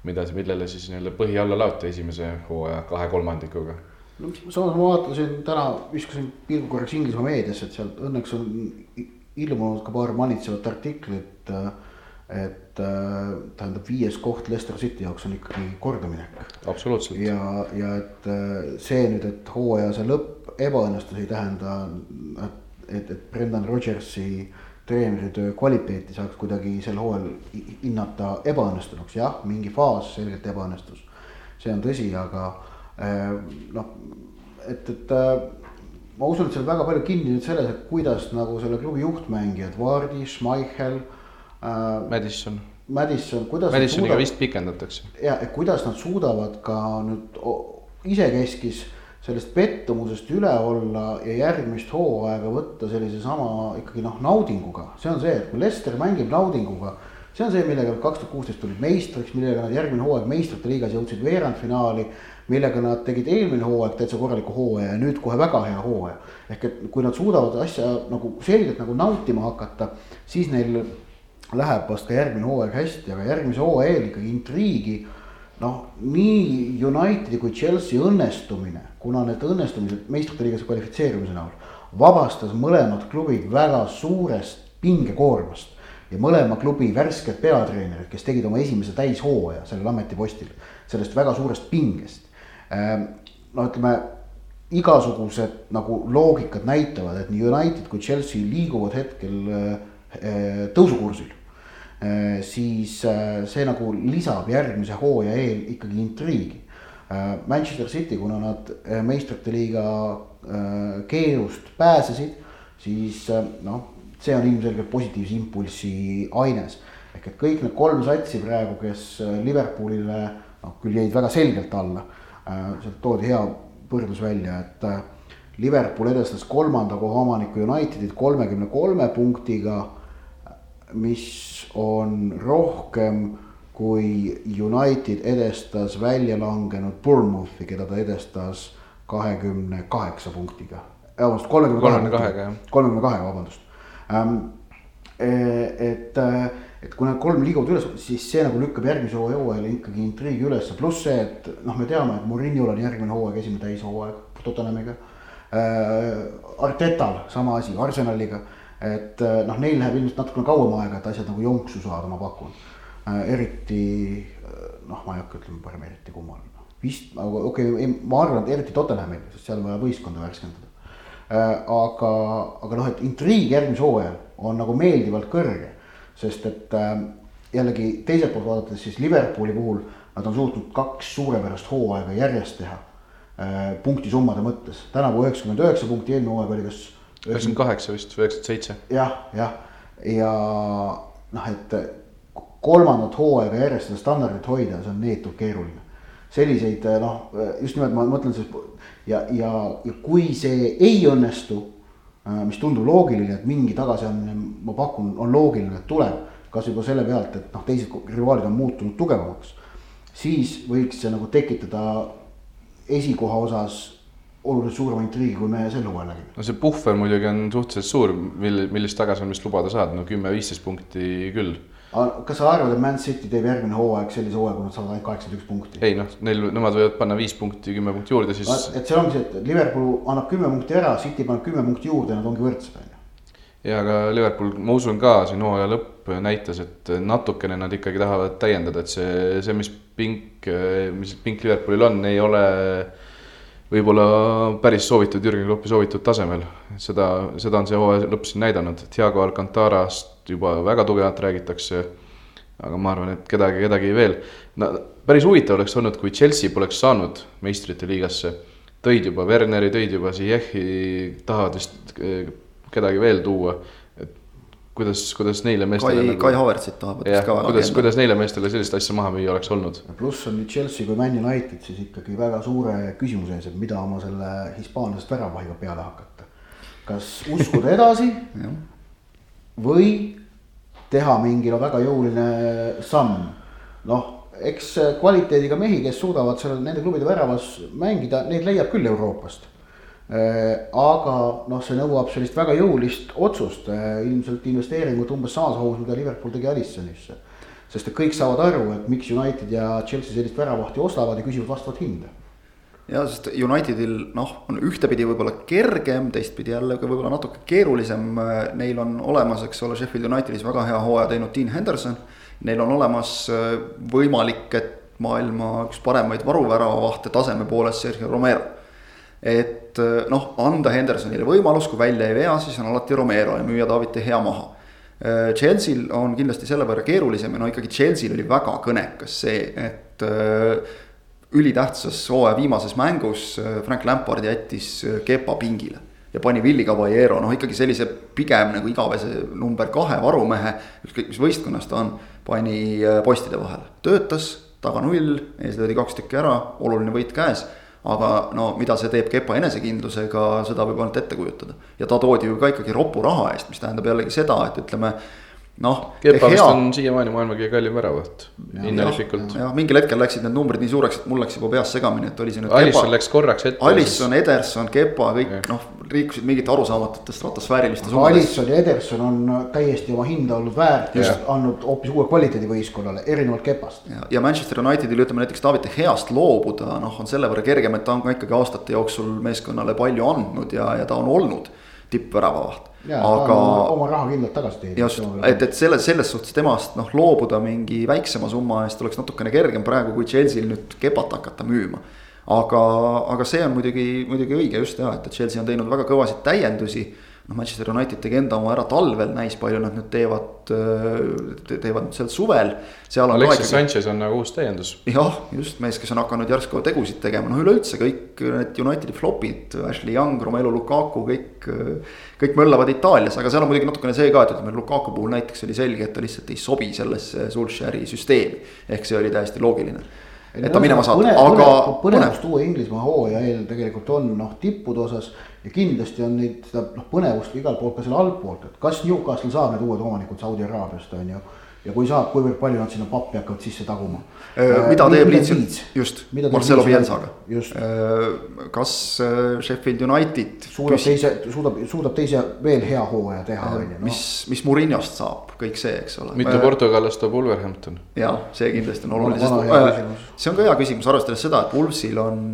mida, millele siis nii-öelda põhi alla laoti esimese hooaja kahe kolmandikuga no samas ma vaatasin täna, viskasin pilgu korraks Inglismaa meediasse, et sealt õnneks on ilmunud ka paar manitsevat artiklit. et äh, tähendab, viies koht Leicester City jaoks on ikkagi kordaminek. absoluutselt. ja, ja et äh, see nüüd, et hooaja see lõpp ebaõnnestus, ei tähenda, et, et, et Brendan Rodgersi treeneritöö kvaliteeti saaks kuidagi sel hooajal hinnata ebaõnnestunuks, jah, mingi faas selgelt ebaõnnestus. see on tõsi, aga äh, noh, et, et ma usun, et seal väga palju kinni nüüd selles, et kuidas nagu selle klubi juhtmängijad, Vardi, Schmeichel äh,. Madison. Madison, kuidas. Madissoniga suudavad, vist pikendatakse. ja, et kuidas nad suudavad ka nüüd isekeskis sellest pettumusest üle olla ja järgmist hooaega võtta sellise sama ikkagi noh, naudinguga. see on see, et kui Lester mängib naudinguga, see on see, millega nad kaks tuhat kuusteist tulid meistriks, millega nad järgmine hooaeg meistrite liigas jõudsid veerandfinaali millega nad tegid eelmine hooaeg täitsa korraliku hooaja ja nüüd kohe väga hea hooaja. ehk et kui nad suudavad asja nagu selgelt nagu nautima hakata, siis neil läheb vast ka järgmine hooaeg hästi, aga järgmise hooaja eel ikkagi intriigi. noh, nii Unitedi kui Chelsea õnnestumine, kuna need õnnestumised meistrite liigas kvalifitseerumise näol vabastas mõlemad klubid väga suurest pingekoormast ja mõlema klubi värsked peatreenerid, kes tegid oma esimese täishooaja sellel ametipostil, sellest väga suurest pingest no ütleme, igasugused nagu loogikad näitavad, et nii United kui Chelsea liiguvad hetkel eh, tõusukursil. Ehm, siis eh, see nagu lisab järgmise hooaja eel ikkagi intriigi. Ehm, Manchester City, kuna nad eh, meistrite liiga keelust pääsesid, siis noh, see on ilmselgelt positiivse impulsi aines. ehk et kõik need kolm satsi praegu, kes Liverpoolile noh, küll jäid väga selgelt alla sealt toodi hea võrdlus välja, et äh, Liverpool edestas kolmanda koha omaniku Unitedit kolmekümne kolme punktiga. mis on rohkem kui United edestas välja langenud Bournemouthi, keda ta edestas kahekümne kaheksa punktiga. vabandust, kolmekümne kahega, kolmekümne kahega, vabandust. Ähm, e, et äh, et kui need kolm liiguvad üles, siis see nagu lükkab järgmise hooaja hooajale ikkagi intriigi üles, pluss see, et noh, me teame, et Murinol on järgmine hooaeg esimene täishooaeg Tottenhamiga äh,. Artetal sama asi, Arsenaliga, et äh, noh, neil läheb ilmselt natukene kauem aega, et asjad nagu jonksu saada, ma pakun äh,. eriti äh, noh, ma ei hakka ütlema parem eriti kummal, vist, aga okei okay,, ma arvan, et eriti Tottenhamil, sest seal on vaja võistkonda värskendada äh,. aga, aga noh, et intriig järgmisel hooajal on nagu meeldivalt kõrge sest et äh, jällegi teiselt poolt vaadates siis Liverpooli puhul nad on suutnud kaks suurepärast hooaega järjest teha äh,. punktisummade mõttes, tänavu üheksakümmend üheksa punkti, eelmine hooaeg oli kas. üheksakümmend kaheksa vist, üheksakümmend seitse. jah, jah, ja noh, et kolmandat hooaega järjest seda standardit hoida, see on neetult keeruline. selliseid noh, just nimelt ma mõtlen siis ja, ja, ja kui see ei õnnestu Äh, mis tundub loogiline, et mingi tagasiandmine, ma pakun, on loogiline, et tuleb. kas juba selle pealt, et noh, teised rivaalid on muutunud tugevamaks. siis võiks see nagu tekitada esikoha osas oluliselt suurema intriigi, kui me sel hooajal nägime. no see puhver muidugi on suhteliselt suur, mil, millist tagasiandmist lubada saad, no kümme-viisteist punkti küll kas sa arvad, et Man City teeb järgmine hooaeg sellise hooaja, kui nad saavad ainult kaheksakümmend üks punkti? ei noh, neil, nemad võivad panna viis punkti, kümme punkti juurde, siis. et see ongi see, et Liverpool annab kümme punkti ära, City paneb kümme punkti juurde, nad ongi võrdsed, on ju. ja aga Liverpool, ma usun ka siin hooaja lõpp näitas, et natukene nad ikkagi tahavad täiendada, et see, see, mis pink, mis pink Liverpoolil on, ei ole võib-olla päris soovitud, Jürgen Kloppi soovitud tasemel. seda, seda on see hooaja lõpp siin näidanud, Thiago Alcantarast juba väga tugevalt räägitakse. aga ma arvan, et kedagi, kedagi veel. no päris huvitav oleks olnud, kui Chelsea poleks saanud meistrite liigasse. tõid juba Werneri, tõid juba Ziyech'i, tahavad vist eh, kedagi veel tuua. et kuidas, kuidas neile meestele. Kai nagu..., Kai Havertzit tahavad vist ka kuidas, kuidas neile meestele sellist asja maha müüa oleks olnud? pluss on nüüd Chelsea kui Man United siis ikkagi väga suure küsimuse ees, et mida oma selle hispaanlasest väravahiga peale hakata. kas uskuda edasi [LAUGHS] või teha mingi no väga jõuline samm. noh, eks kvaliteediga mehi, kes suudavad seal nende klubide väravas mängida, neid leiab küll Euroopast. Äh, aga noh, see nõuab sellist väga jõulist otsust, äh, ilmselt investeeringut umbes samas mahus, mida Liverpool tegi Alissonisse. sest et kõik saavad aru, et miks United ja Chelsea sellist väravahti ostavad ja küsivad vastavat hinda ja sest Unitedil noh, on ühtepidi võib-olla kergem, teistpidi jälle ka võib-olla natuke keerulisem. Neil on olemas, eks ole, Sheffield Unitedis väga hea hooaja teinud Dean Henderson. Neil on olemas äh, võimalik, et maailma üks paremaid varuväravavahte taseme poolest Sergio Romero. et äh, noh, anda Hendersonile võimalus, kui välja ei vea, siis on alati Romero ja müüa David De Gea maha. Äh, Chelsea'l on kindlasti selle võrra keerulisem ja no ikkagi Chelsea'l oli väga kõnekas see, et ülitähtsas hooaja viimases mängus äh, Frank Lampard jättis äh, Kepa pingile. ja pani Willie Caballero, noh ikkagi sellise pigem nagu igavese number kahe varumehe, ükskõik mis võistkonnas ta on, pani äh, postide vahele. töötas, taga null, ees löödi kaks tükki ära, oluline võit käes aga no mida see teeb Kepa enesekindlusega, seda võib ainult ette kujutada. ja ta toodi ju ka ikkagi ropu raha eest, mis tähendab jällegi seda, et ütleme noh. Kepa vist on siiamaani maailma kõige kallim väravaht, hinnalikult. jah, mingil hetkel läksid need numbrid nii suureks, et mul läks juba peas segamini, et oli see nüüd. Alisson läks korraks ette. Alisson, Ederson, Kepa, kõik noh, liikusid mingite arusaamatute stratosfääriliste. Alisson ja Ederson on täiesti oma hinda olnud väärt ja andnud hoopis uue kvaliteedi võistkonnale, erinevalt Kepast. ja Manchester Unitedil ütleme näiteks David De Geast loobuda, noh, on selle võrra kergem, et ta on ka ikkagi aastate jooksul meeskonnale palju andnud ja, ja ta on olnud tippväravavaht aga. oma raha kindlalt tagasi teenida. just, et, et selles, selles suhtes temast noh, loobuda mingi väiksema summa eest oleks natukene kergem praegu, kui Chelsea'l nüüd kepat hakata müüma. aga, aga see on muidugi, muidugi õige just ja, et, et Chelsea on teinud väga kõvasid täiendusi noh, Manchester United tegi enda oma ära talvel, näis palju nad nüüd teevad, teevad nüüd sel suvel. Alexis Sanchez on nagu uus täiendus. jah, just mees, kes on hakanud järsku tegusid tegema, noh üleüldse kõik need Unitedi flop'id, Ashley Young, Romelu Lukaku, kõik. kõik möllavad Itaalias, aga seal on muidugi natukene see ka, et ütleme Lukaku puhul näiteks oli selge, et ta lihtsalt ei sobi sellesse Solskjaeri süsteemi. ehk see oli täiesti loogiline et ta minema saab, aga. põnevust uue Inglismaa hooaja eel tegelikult on noh tippude osas ja kindlasti on neid seda noh põnevust igal pool ka seal altpoolt, et kas Newcastle saab need uued omanikud Saudi Araabiast on ju ja kui saab, kuivõrd palju nad sinna pappi hakkavad sisse taguma. Äh, mida teeb Leeds, just, Marcelo Bielsaga. Äh, kas äh, Sheffield United. suudab püs... teise, suudab, suudab teise veel hea hooaja teha, on ju. mis, mis Murinost saab, kõik see, eks ole. mitu portugallast toob Wolverhampton? ja see kindlasti on oluline, sest see on ka hea küsimus, arvestades seda, et Wolvesil on,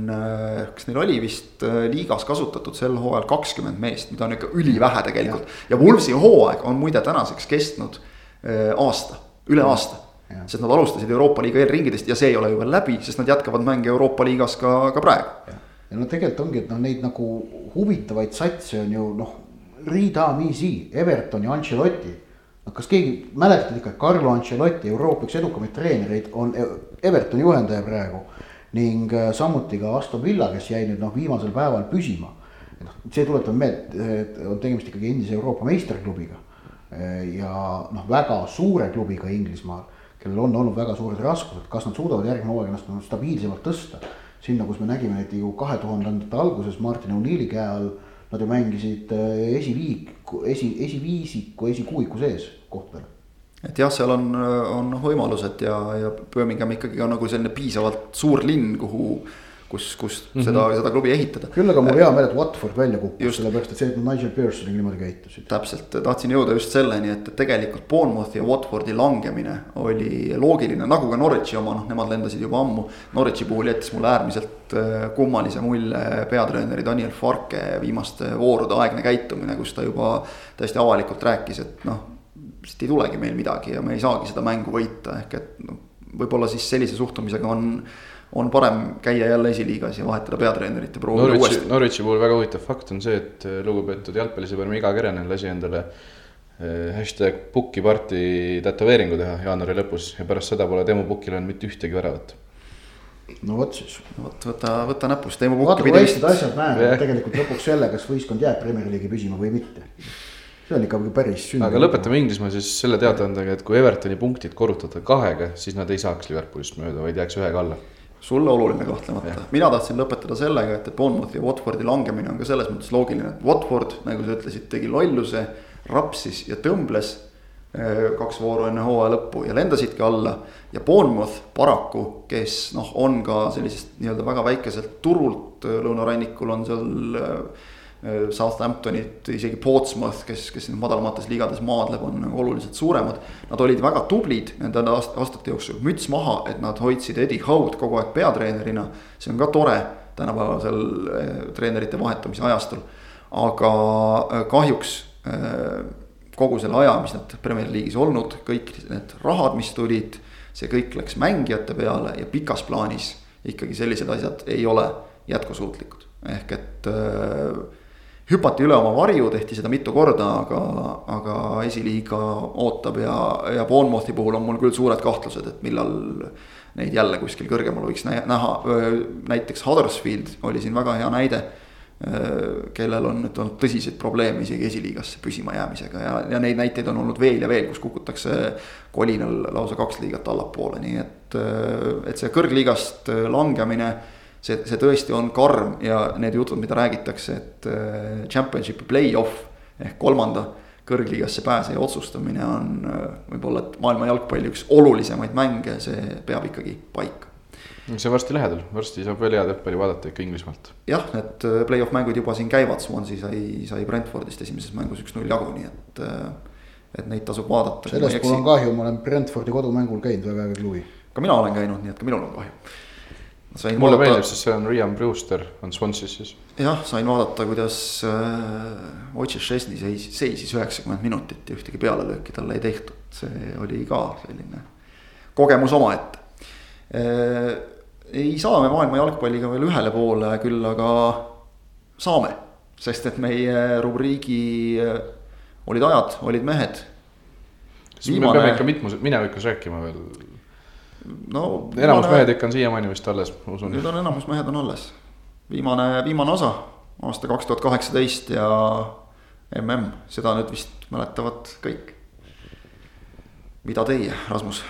kas neil oli vist liigas kasutatud sel hooajal kakskümmend meest, mida on ikka ülivähe tegelikult. ja Wolvesi hooaeg on muide tänaseks kestnud Äh, aasta, üle aasta. sest nad alustasid Euroopa liiga eelringidest ja see ei ole ju veel läbi, sest nad jätkavad mänge Euroopa liigas ka, ka praegu. ja no tegelikult ongi, et noh, neid nagu huvitavaid satse on ju noh, ridamisi, Everton ja Ancelotti. noh, kas keegi mäletab ikka, Carlo Ancelotti, Euroopa üks edukamaid treenereid, on Evertoni juhendaja praegu. ning äh, samuti ka Aston Villa, kes jäi nüüd noh, viimasel päeval püsima. noh, see tuletab meelde, et on tegemist ikkagi endise Euroopa meistriklubiga Eh, ja noh, väga suure klubiga Inglismaal, kellel on olnud väga suured raskused, kas nad suudavad järgmine hooaeg ennast nagu stabiilsemalt tõsta. sinna, kus me nägime neid ju kahe tuhandendate alguses Martin O'Neilli käe all, nad ju mängisid eh, esiliiku, esi, esiviisiku, esikuuiku sees kohtadel et jah, seal on, on noh võimalused ja, ja Birmingham ikkagi on nagu selline piisavalt suur linn, kuhu kus, kus mm -hmm. seda, seda klubi ehitada. küll aga mul hea meel, et Watford välja kukkus, sellepärast et see, et nad Nigel Pearsoniga niimoodi käitusid. täpselt, tahtsin jõuda just selleni, et, tegelikult Bournemouthi ja Watfordi langemine oli loogiline, nagu ka Norwichi oma, noh, nemad lendasid juba ammu. Norwichi puhul jättis mulle äärmiselt äh, kummalise mulje peatreeneri Daniel Farke viimaste voorude aegne käitumine, kus ta juba täiesti avalikult rääkis, et noh, siit ei tulegi meil midagi ja me ei saagi seda mängu võita, ehk et noh, võib-olla siis sellise suhtumisega on on parem käia jälle esiliigas ja vahetada peatreenerit ja proovida Norwichi, uuesti. Norwichi puhul väga huvitav fakt on see, et äh, lugupeetud jalgpallisõber Miga Kerenen lasi endale äh, hashtag Puki party tätoveeringu teha jaanuari lõpus ja pärast seda pole Teemu Pukil olnud mitte ühtegi väravat. no vot siis. vot võta, võta näpust, Teemu Pukki pidi vist. asjad määravad tegelikult lõpuks selle, kas võistkond jääb Premier League'i püsima või mitte see on ikka päris sünd. aga lõpetame Inglismaa siis selle teadaandega, et kui Evertoni punktid korrutada kahega, siis nad ei saaks Liverpoolist mööda, vaid jääks ühega alla sulle oluline kahtlemata, mina tahtsin lõpetada sellega, et, Bournemouthi ja Watfordi langemine on ka selles mõttes loogiline, et Watford, nagu sa ütlesid, tegi lolluse, rapsis ja tõmbles eh, kaks vooru enne hooaja lõppu ja lendasidki alla. ja Bournemouth paraku, kes noh, on ka sellisest nii-öelda väga väikeselt turult eh, lõunarannikul on seal äh, Äh, Southamptonit, isegi Portsmouth, kes, kes madalamates liigades maadleb, on nagu oluliselt suuremad. Nad olid väga tublid nende aastate jooksul, müts maha, et nad hoidsid Eddie Howe'd kogu aeg peatreenerina, see on ka tore. tänapäevasel äh, treenerite vahetamise ajastul. aga äh, kahjuks kogu selle aja, mis nad Premier League'is olnud, kõik need rahad, mis tulid, see kõik läks mängijate peale ja pikas plaanis ikkagi sellised asjad ei ole jätkusuutlikud, ehk et äh, hüpati üle oma varju, tehti seda mitu korda, aga, aga esiliiga ootab ja, ja Bournemouthi puhul on mul küll suured kahtlused, et millal neid jälle kuskil kõrgemal võiks näha, näiteks Huddersfield oli siin väga hea näide kellel on nüüd olnud tõsiseid probleeme isegi esiliigasse püsima jäämisega ja, ja neid näiteid on olnud veel ja veel, kus kukutakse kolinal lausa kaks liigat allapoole, nii et, et see kõrgliigast langemine see, see tõesti on karm ja need jutud, mida räägitakse, et äh, championship'i play-off ehk kolmanda kõrgliigasse pääseja otsustamine on äh, võib-olla, et maailma jalgpalli üks olulisemaid mänge, see peab ikkagi paika. see on varsti lähedal, varsti saab veel head jalgpalli vaadata ikka Inglismaalt. jah, need äh, play-off mängud juba siin käivad, Swansea sai, sai Brentfordist esimeses mängus üks-null jagu, nii et. et neid tasub vaadata. sellest mul on kahju, ma olen Brentfordi kodumängul käinud, väga äge klubi. ka mina olen käinud, nii et ka minul on kahju mulle vaadata... meeldib, sest see on Rian Brewster on Swansea's siis. jah, sain vaadata, kuidas äh, Otsis Šesni seisis, seisis üheksakümmend minutit ja ühtegi pealelööki talle ei tehtud, see oli ka selline kogemus omaette äh,. ei saa me maailma jalgpalliga veel ühele poole, küll aga saame, sest et meie rubriigi äh, olid ajad, olid mehed. siis Viimane... me peame ikka mitmus, minevikus rääkima veel no. enamus mehed ikka on siiamaani vist alles, ma usun. nüüd on enamus mehed on alles. viimane, viimane osa, aasta kaks tuhat kaheksateist ja mm, seda nüüd vist mäletavad kõik. mida teie, Rasmus?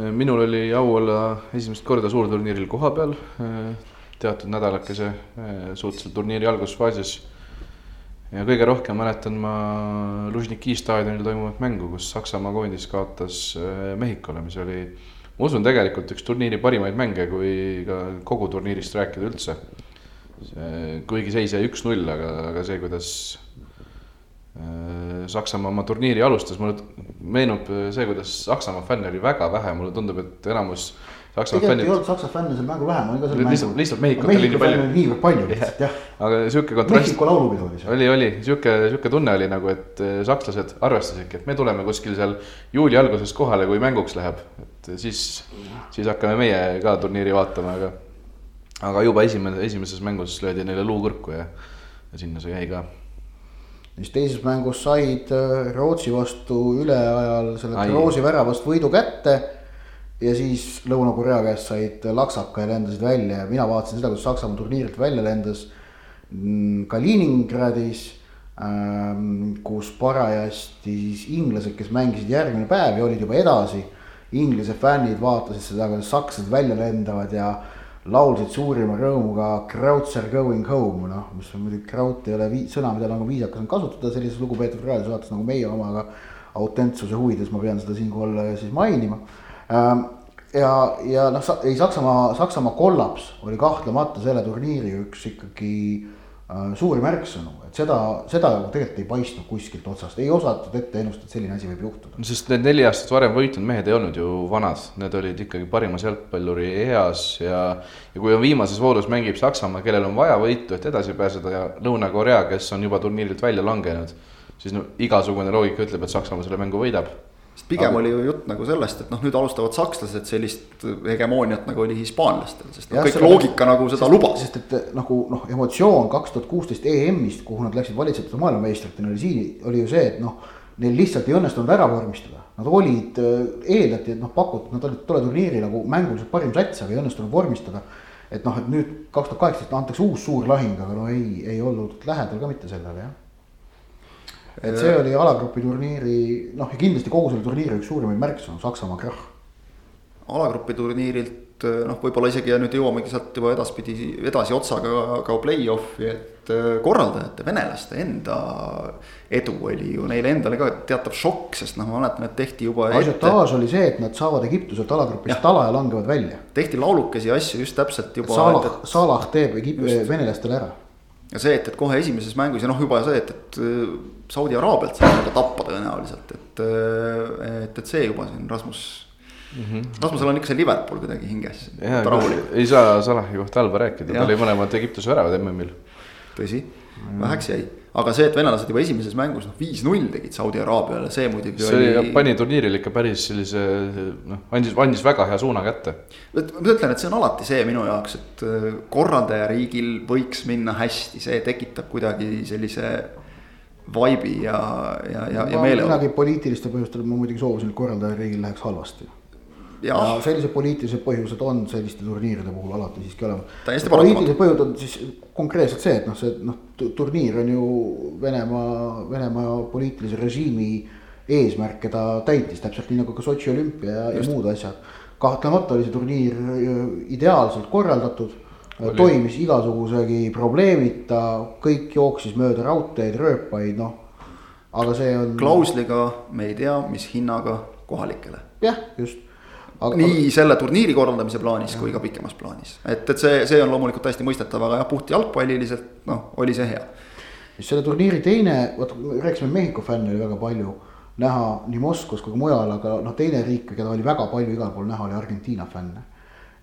minul oli au olla esimest korda suurturniiril kohapeal teatud nädalakese suhteliselt turniiri algusfaasis ja kõige rohkem mäletan ma Lužniki staadionil toimuvat mängu, kus Saksamaa koondis kaotas äh, Mehhikole, mis oli, ma usun, tegelikult üks turniiri parimaid mänge, kui ka kogu turniirist rääkida üldse. kuigi seis jäi üks-null, aga, aga see, kuidas äh, Saksamaa oma turniiri alustas, mulle meenub see, kuidas Saksamaa fänne oli väga vähe, mulle tundub, et enamus Saksamaa fännid. ei olnud Saksa fänne seal mängul vähem, oli ka seal lihtsalt, lihtsalt Mehhikut oli nii palju. niivõrd palju lihtsalt jah. aga sihuke kontrast. Mehhiko laulupidu oli seal. oli, oli sihuke, sihuke tunne oli nagu, et eh, sakslased arvestasidki, et me tuleme kuskil seal juuli alguses kohale, kui mänguks läheb. et siis, siis hakkame meie ka turniiri vaatama, aga, aga juba esimene, esimeses mängus löödi neile luu kõrku ja, ja sinna see jäi ka siis teises mängus said eh, Rootsi vastu üleajal selle Roosi väravast võidu kätte ja siis Lõuna-Korea käest said laksaka ja lendasid välja ja mina vaatasin seda, kuidas Saksamaa turniirilt välja lendas. Mm, Kaliningradis, ähm, kus parajasti siis inglased, kes mängisid järgmine päev ja olid juba edasi. Inglise fännid vaatasid seda, kuidas sakslased välja lendavad ja laulsid suurima rõõmuga Krauts are going home, noh, mis on muidugi Kraut ei ole vii, sõna, mida nagu viisakas on kasutada sellises lugupeetud raadiosaates nagu meie oma, aga autentsuse huvides ma pean seda siinkohal siis mainima ja, ja noh, ei Saksamaa, Saksamaa kollaps oli kahtlemata selle turniiri üks ikkagi äh, suuri märksõnu, et seda, seda tegelikult ei paistnud kuskilt otsast, ei osatud ette ennustada, et selline asi võib juhtuda. sest need neli aastat varem võitnud mehed ei olnud ju vanad, need olid ikkagi parimas jalgpalluri eas ja. ja kui on viimases voorus mängib Saksamaa, kellel on vaja võitu, et edasi pääseda ja Lõuna-Korea, kes on juba turniirilt välja langenud. siis no igasugune loogika ütleb, et Saksamaa selle mängu võidab sest pigem aga... oli ju jutt nagu sellest, et noh, nüüd alustavad sakslased sellist hegemooniat nagu oli hispaanlastel, sest noh, kõik loogika nagu seda sest, lubas. sest et nagu noh, emotsioon kaks tuhat kuusteist EM-ist, kuhu nad läksid valitsetud maailmameistritena, oli siin, oli ju see, et noh. Neil lihtsalt ei õnnestunud ära vormistada, nad olid, eeldati, et noh, pakutud, nad olid tole turniiri nagu mänguliselt parim sats, aga ei õnnestunud vormistada. et noh, et nüüd kaks tuhat kaheksateist antakse uus suur lahing, aga no ei, ei olnud lähedal ka mitte sellele jah et see oli alagrupi turniiri noh, ja kindlasti kogu selle turniiri üks suurimaid märksõnu, Saksamaa krahh. alagrupi turniirilt noh, võib-olla isegi ja nüüd jõuamegi sealt juba edaspidi edasi otsaga ka play-off'i, et äh, korraldajate, venelaste enda edu oli ju neile endale ka teatav šokk, sest noh, ma mäletan, et tehti juba. asiotaaž oli see, et nad saavad Egiptuselt alagrupist ala ja langevad välja. tehti laulukesi asju just täpselt juba. Salah, Salah teeb Egip-, venelastele ära ja see, et, et kohe esimeses mängus ja noh, juba see, et, et äh, Saudi Araabialt saab teda tappa tõenäoliselt, et, äh, et, et see juba siin Rasmus mm. -hmm. Rasmusel on ikka see Liverpool kuidagi hinges. ei saa Salahi kohta halba rääkida, tal oli mõlemad Egiptuse väravad MM-il. tõsi, väheks jäi aga see, et venelased juba esimeses mängus noh, viis-null tegid Saudi Araabiale, see muidugi see oli, pani turniiril ikka päris sellise noh, andis, andis väga hea suuna kätte. ma ütlen, et see on alati see minu jaoks, et äh, korraldajariigil võiks minna hästi, see tekitab kuidagi sellise vibe'i ja, ja, ja, ja meeleolu. midagi poliitilistel põhjustel ma muidugi soovisin, et korraldajariigil läheks halvasti ja, ja sellised poliitilised põhjused on selliste turniiride puhul alati siiski olemas. poliitilised põhjused on siis konkreetselt see, et noh, see noh, turniir on ju Venemaa, Venemaa poliitilise režiimi eesmärke ta täitis, täpselt nii nagu ka Sotši olümpia ja, ja muud asjad. kahtlemata oli see turniir ideaalselt korraldatud, toimis igasugusegi probleemita, kõik jooksis mööda raudteed, rööpaid, noh, aga see on. klausliga me ei tea, mis hinnaga kohalikele. jah, just aga, nii selle turniiri korraldamise plaanis jah. kui ka pikemas plaanis, et, et see, see on loomulikult täiesti mõistetav, aga jah, puht jalgpalliliselt noh, oli see hea. selle turniiri teine, vot rääkisime Mehhiko fänne oli väga palju näha nii Moskvas kui ka mujal, aga noh, teine riik, keda oli väga palju igal pool näha, oli Argentiina fänne.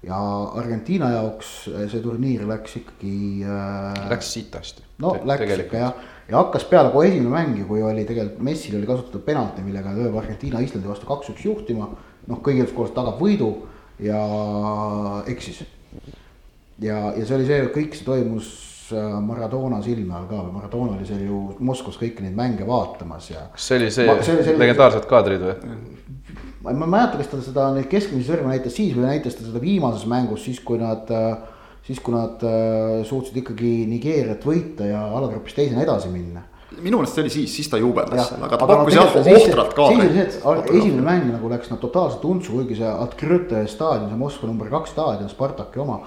ja Argentiina jaoks see turniir läks ikkagi äh,. Läks sitasti. no Te läks ikka jah, ja hakkas peale kohe esimene mäng ju, kui oli tegelikult Messil oli kasutatud penalti, millega lööb Argentiina Islandi vastu kaks-üks juhtima noh, kõigepealt koos tagab võidu ja eksis. ja, ja see oli see, kõik see toimus äh, Maradona silme all ka, Maradona oli seal ju Moskvas kõiki neid mänge vaatamas ja. kas see oli see, ma, see, see legendaarsed kaadrid või? ma, ma ei mäleta, kas ta seda neid keskmisi sõrme näitas siis või näitas ta seda viimases mängus, siis kui nad, äh, siis kui nad äh, suutsid ikkagi Nigeeriat võita ja alagrupis teisena edasi minna minu meelest see oli siis, siis ta juubeldas seal, aga ta pakkus jah ohtralt ka. siis oli see, et esimene mäng nagu läks nad totaalselt untsu, kuigi see Altrõte staadion, see Moskva number kaks staadion, Spartaki oma.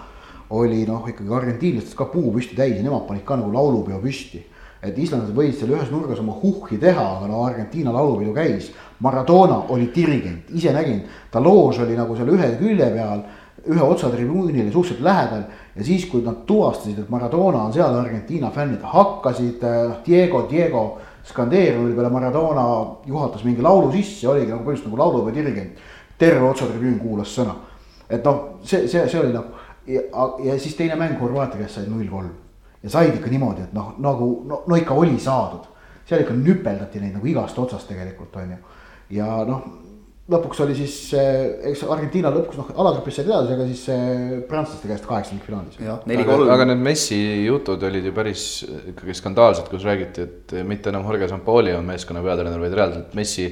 oli noh, ikkagi argentiinlastest ka puu püsti täis ja nemad panid ka nagu laulupeo püsti. et islandlased võisid seal ühes nurgas oma huhhi teha, aga no Argentiina laulupidu käis. Maradona oli dirigent, ise nägin, ta loož oli nagu seal ühe külje peal ühe otsa tribüünile suhteliselt lähedal ja siis, kui nad tuvastasid, et Maradona on seal, Argentiina fännid hakkasid noh, Diego, Diego skandeerima, mille peale Maradona juhatas mingi laulu sisse, oligi nagu põhimõtteliselt nagu laulupeo dirigent. terve otsatribüün kuulas sõna, et noh, see, see, see oli nagu ja, ja siis teine mäng Horvaatia käest sai null kolm. Ja said ikka niimoodi, et noh, nagu no, no ikka oli saadud, seal ikka nüpeldati neid nagu igast otsast tegelikult on ju. Ja noh lõpuks oli siis, eks Argentiina lõpuks noh, alagrupis said edasi, aga siis prantslaste käest kaheksandikfinaalis. aga, aga need Messi jutud olid ju päris ikkagi skandaalsed, kus räägiti, et mitte enam Jorge Sampaoli on meeskonna peatreener, vaid reaalselt Messi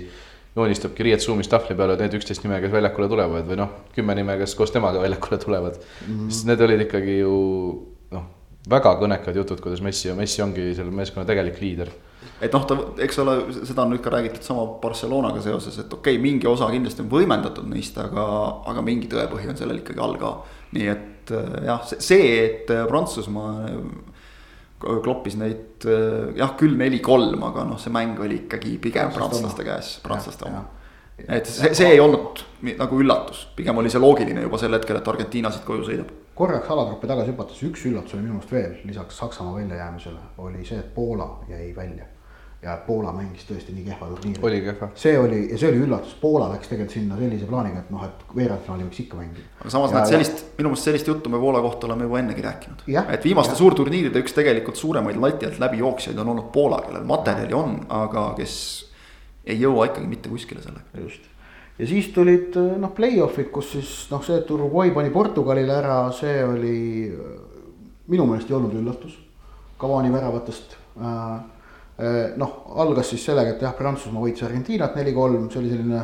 joonistabki riietusruumis tahvli peale need üksteist nime, kes väljakule tulevad või noh, kümme nime, kes koos temaga väljakule tulevad mm. -hmm. sest need olid ikkagi ju noh, väga kõnekad jutud, kuidas Messi ja Messi ongi selle meeskonna tegelik liider et noh, ta, eks ole, seda on nüüd ka räägitud sama Barcelonaga seoses, et okei okay,, mingi osa kindlasti on võimendatud neist, aga, aga mingi tõepõhi on sellel ikkagi all ka. nii et äh, jah, see, et äh, Prantsusmaa äh, kloppis neid jah, küll neli-kolm, aga noh, see mäng oli ikkagi pigem prantslaste käes, prantslaste oma. et see, see ei olnud nagu üllatus, pigem oli see loogiline juba sel hetkel, et Argentiina siit koju sõidab. Korraks alagruppi tagasi hüpates, üks üllatus oli minu meelest veel, lisaks Saksamaa väljajäämisele, oli see, et Poola jäi välja ja Poola mängis tõesti nii kehva turniiri. oli kehva. see oli ja see oli üllatus, Poola läks tegelikult sinna sellise plaaniga, et noh, et veerandfinaali võiks ikka mängida. aga samas näed sellist, minu meelest sellist juttu me Poola kohta oleme juba ennegi rääkinud. et viimaste ja. suurturniiride üks tegelikult suuremaid lati alt läbijooksjaid on olnud Poola, kellel materjali on, aga kes ei jõua ikkagi mitte kuskile sellega. just ja siis tulid noh, play-off'id, kus siis noh, see, et Uruguay pani Portugalile ära, see oli minu meelest ei olnud üllatus. Cavani väravatest äh, Äh, noh, algas siis sellega, et jah, Prantsusmaa võitis Argentiinat neli-kolm, see oli selline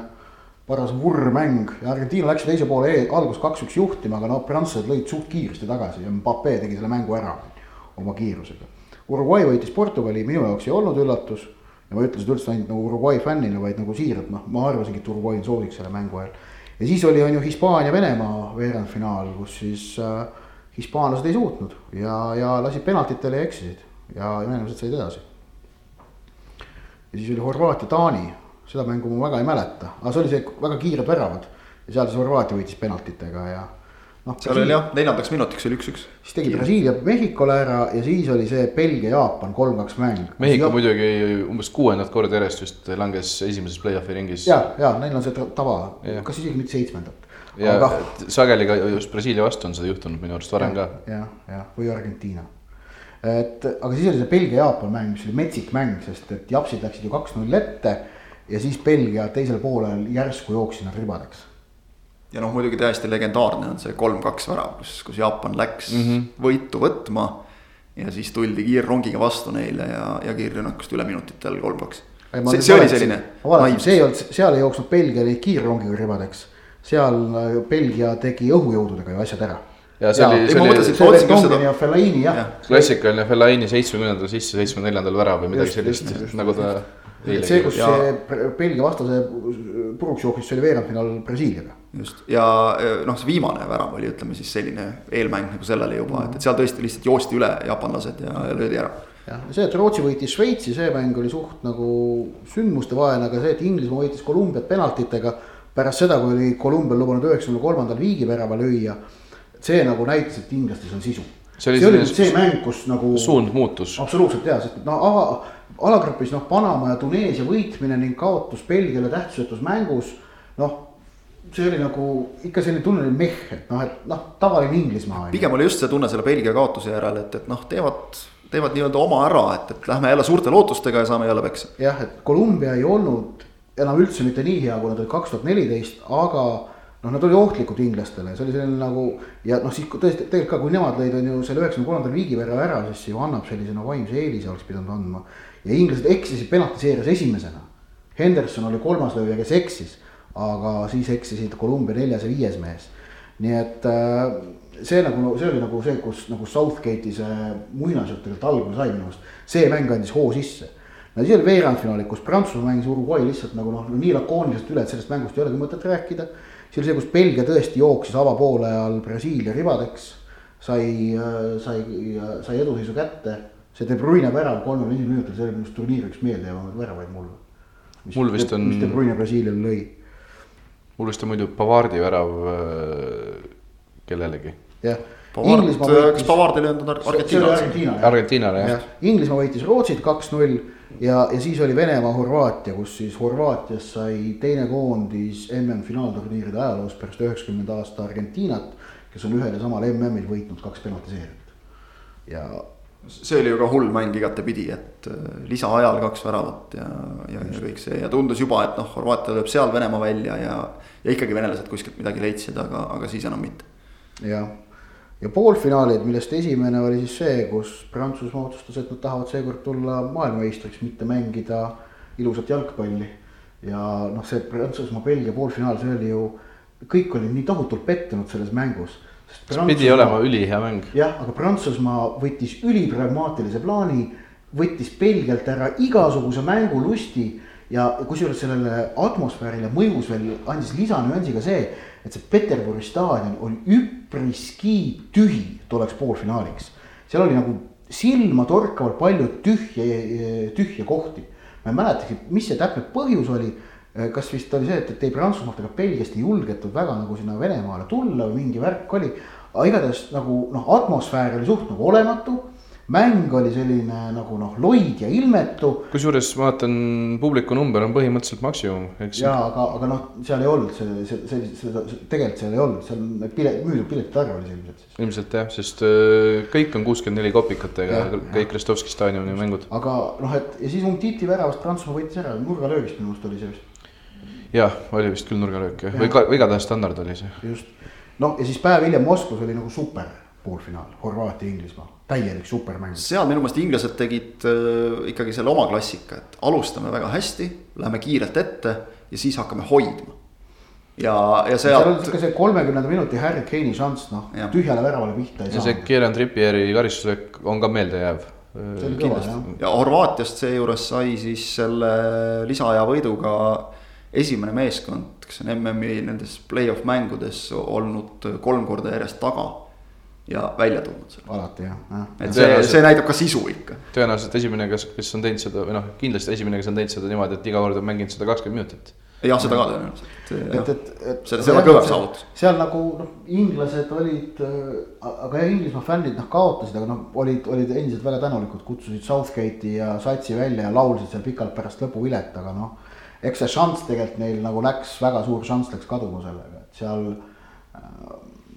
paras vurrmäng ja Argentiina läks teise poole e algus kaks-üks juhtima, aga no prantslased lõid suht kiiresti tagasi ja Mbappe tegi selle mängu ära oma kiirusega. Uruguay võitis Portugali, minu jaoks ei olnud üllatus ja ma ei ütle seda üldse ainult nagu Uruguay fännile, vaid nagu siiralt, noh, ma arvasingi, et Uruguay on soodiks selle mängu ajal. ja siis oli, on ju Hispaania-Venemaa veerandfinaal, kus siis äh, hispaanlased ei suutnud ja, ja lasid penaltitele ja eksisid ja venelased said edasi ja siis oli Horvaatia-Taani, seda mängu ma väga ei mäleta, aga see oli see väga kiired väravad. ja seal siis Horvaatia võitis penaltitega ja, noh, seal oli jah, neljandaks minutiks oli üks-üks. siis tegi Brasiilia Mehhikole ära ja siis oli see Belgia-Jaapan kolm-kaks mäng. Mehhiko muidugi umbes kuuendat korda järjest vist langes esimeses play-off'i ringis. ja, ja neil on see ta- tava kas isegi mitte seitsmendat. ja aga sageli ka just Brasiilia vastu on seda juhtunud minu arust varem ka. jah, jah, või Argentiina. Et aga siis oli see Belgia-Jaapan mäng, mis oli metsik mäng, sest et japsid läksid ju kaks-null ette ja siis Belgia teisel poolel järsku jooksis nad ribadeks. ja noh, muidugi täiesti legendaarne on see kolm-kaks värav, kus, kus Jaapan läks mm. -hmm. võitu võtma. ja siis tuldi kiirrongiga vastu neile ja, ja kiirrünnakust üle minutitel kolm-kaks. see, see oli selline see ei olnud, seal ei jooksnud Belgia kiirrongiga ribadeks. seal äh, Belgia tegi õhujõududega ju asjad ära. Ja see oli, ma oli see Vertonghen seda- ja Fellaini jah ja.. klassikaline Fellaini seitsmekümnendal sisse, seitsmekümne neljandal värav või midagi Just, sellist just,, nagu ta et see, kus Ja- see Belgia vastase puruks jooksis, see oli veerandfinaal Brasiiliaga. just ja eh, noh, see viimane värav oli, ütleme siis selline eelmäng nagu sellele juba, et, et seal tõesti lihtsalt joosti üle jaapanlased ja, ja löödi ära. jah, see, et Rootsi võitis Šveitsi, see mäng oli suht nagu sündmustevaene, aga see, et Inglismaa võitis Kolumbiat penaltitega. pärast seda, kui oli Kolumbial lubanud üheksakümne kolmandal viigivärava lüüa. See nagu näitas, et inglastes on sisu. See oli see oli see mäng, kus nagu. suund muutus. absoluutselt jaa, sest noh, ava, alagrupis noh, Panama ja Tuneesia võitmine ning kaotus Belgiale tähtsusetus mängus. noh, see oli nagu ikka selline tunne oli meh, et noh, et noh, tavaline Inglismaa. pigem oli just see tunne selle Belgia kaotuse järel, et, et noh, teevad, teevad nii-öelda oma ära, et, et lähme jälle suurte lootustega ja saame jälle peksa. jah, et Kolumbia ei olnud enam üldse mitte nii hea, kui nad olid kaks tuhat neliteist, aga noh, nad olid ohtlikud inglastele, see oli selline nagu ja noh, siis tõesti tegelikult ka, kui nemad lõid, on ju selle üheksakümne kolmandal viigivärava ära, siis see ju annab sellise no vaimse eelise oleks pidanud andma. ja inglased eksisid penaltiseerias esimesena. Henderson oli kolmas lööja, kes eksis, aga siis eksisid Kolumbia neljas ja viies mees. nii et äh, see nagu, see oli nagu see, kus nagu Southgate'i see muinasjutt tegelikult alguse sai minu arust, see mäng andis hoo sisse no siis oli veerandfinaali, kus Prantsusmaa mängis Uruguay lihtsalt nagu noh, nii lakooniliselt üle, et sellest mängust ei olegi mõtet rääkida. Siis oli see, kus Belgia tõesti jooksis avapoole ajal Brasiilia ribadeks, sai, sai, sai eduseisu kätte. see De Bruyne värav kolmekümne esimesel minutil, see oli minu arust turniiri üks meeldejäävamaid väravaid mulle. Mul vist on- mis De Bruyne Brasiiliale lõi, mul vist on muidu Bavardi värav äh, kellelegi. jah. Pavard, kas Pavard ei löönud see see oli Argentiinas? Argentiina jah Argentiinale jah jah, Inglismaa võitis Rootsit kaks-null ja, ja siis oli Venemaa-Horvaatia, kus siis Horvaatias sai teine koondis MM-finaalturniiride ajaloos pärast üheksakümnenda aasta Argentiinat, kes on ühel ja samal MM-il võitnud kaks penaltiseerimist. ja see oli ju ka hull mäng igatepidi, et äh, lisaajal kaks väravat ja, ja, ja kõik see ja tundus juba, et noh, Horvaatia lööb seal Venemaa välja ja. ja ikkagi venelased kuskilt midagi leidsid, aga, aga siis enam mitte. ja, ja poolfinaalid, millest esimene oli siis see, kus Prantsusmaa otsustas, et nad tahavad seekord tulla maailmameistriks, mitte mängida ilusat jalgpalli. ja noh, see Prantsusmaa-Belgia poolfinaal, see oli ju, kõik olid nii tohutult pettunud selles mängus. pidi olema ülihea mäng. jah, aga Prantsusmaa võttis ülipragmaatilise plaani, võttis Belgialt ära igasuguse mängulusti ja kusjuures sellele atmosfäärile mõjus veel, andis lisanüansi ka see, et see Peterburi staadion oli üpriski tühi tolleks poolfinaaliks. seal oli nagu silmatorkavalt palju tühje, tühje kohti. ma ei mäletagi, mis see täpne põhjus oli kas vist oli see, et, et ei Prantsusmaalt ega Belgiast ei julgetud väga nagu sinna Venemaale tulla või mingi värk oli. aga igatahes nagu noh, atmosfäär oli suht nagu olematu. Mäng oli selline nagu noh, loid ja ilmetu kusjuures ma vaatan, publiku number on põhimõtteliselt maksimum, eks. ja aga, aga noh, seal ei olnud see, see, see, seda tegelikult seal ei olnud, seal pilet, müüdud piletite arv oli see ilmselt siis. ilmselt jah, sest äh, kõik on kuuskümmend neli kopikatega kõik Restovski staadioni mängud. aga noh, et ja siis Umtiti väravast Prantsusmaa võitis ära, nurgalöögist minu meelest oli see vist. jah, oli vist küll nurgalöök jah, või igatahes standard oli see. just, noh ja siis päev hiljem Moskvas oli nagu super poolfinaal, Horvaatia, Inglismaa, täielik supermäng. seal minu meelest inglased tegid äh, ikkagi selle oma klassika, et alustame väga hästi, läheme kiirelt ette ja siis hakkame hoidma. ja, ja seal oli sealt sihuke see kolmekümnenda minuti Harry Kane'i šanss, noh tühjale väravale pihta ei ja see. Kieran Trippieri karistusvõik on ka meeldejääv. see oli kõva jah. ja Horvaatiast seejuures sai siis selle lisaaja võiduga esimene meeskond, kes on MM-i nendes play-off mängudes olnud kolm korda järjest taga ja välja tulnud seal. alati jah, jah. et see, see näitab ka sisu ikka. tõenäoliselt esimene, kes, kes on teinud seda või noh, kindlasti esimene, kes on teinud seda niimoodi, et iga kord on mänginud seda kakskümmend minutit. jah, seda ka tõenäoliselt. et, et, et. see, see on kõvem saavutus. seal nagu noh, inglased olid, aga jah, Inglismaa fännid noh kaotasid, aga noh, olid, olid endiselt väga tänulikud, kutsusid Southgate'i ja Satsi välja ja laulsid seal pikalt pärast lõpuvilet, aga noh. eks see šanss tegelikult neil nagu läks, väga suur šanss läks kaduma sellega, et seal.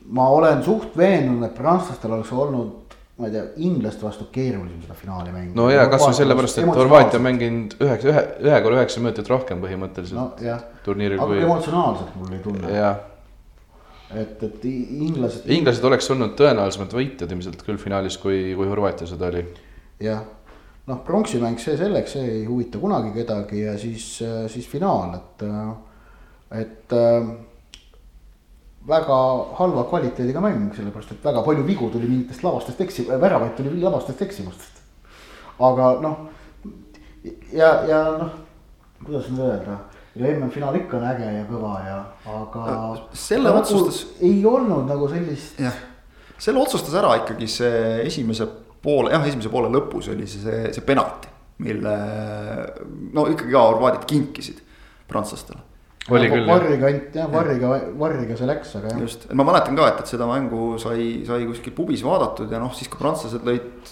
Ma olen suht veendunud, et prantslastel oleks olnud ma ei tea, inglaste vastu keerulisem seda finaali mängida. no ja kasvõi sellepärast, et Horvaatia mänginud üheksa, ühe, ühe korra üheksa minutit rohkem põhimõtteliselt no,. turniiril kui. emotsionaalselt mul ei tunne. et, et inglased. inglased oleks olnud tõenäolisemad võitjad ilmselt küll finaalis, kui, kui Horvaatia seda oli. jah, noh, pronksimäng, see selleks, see ei huvita kunagi kedagi ja siis, siis finaal, et, et väga halva kvaliteediga mäng, sellepärast et väga palju vigu tuli mingitest lavastest eksi-, väravaid tuli lavastest eksimustest. aga noh, ja, ja noh, kuidas nüüd öelda, ja MM-finaal ikka on äge ja kõva ja, aga. selle nagu otsustas. ei olnud nagu sellist. jah, selle otsustas ära ikkagi see esimese poole, jah, esimese poole lõpus oli see, see, see penalti, mille no ikkagi ka horvaadid kinkisid prantslastele oli küll. varriga ainult jah, varriga, varriga see läks, aga jah. just, ma mäletan ka, et, et seda mängu sai, sai kuskil pubis vaadatud ja noh, siis kui prantslased lõid.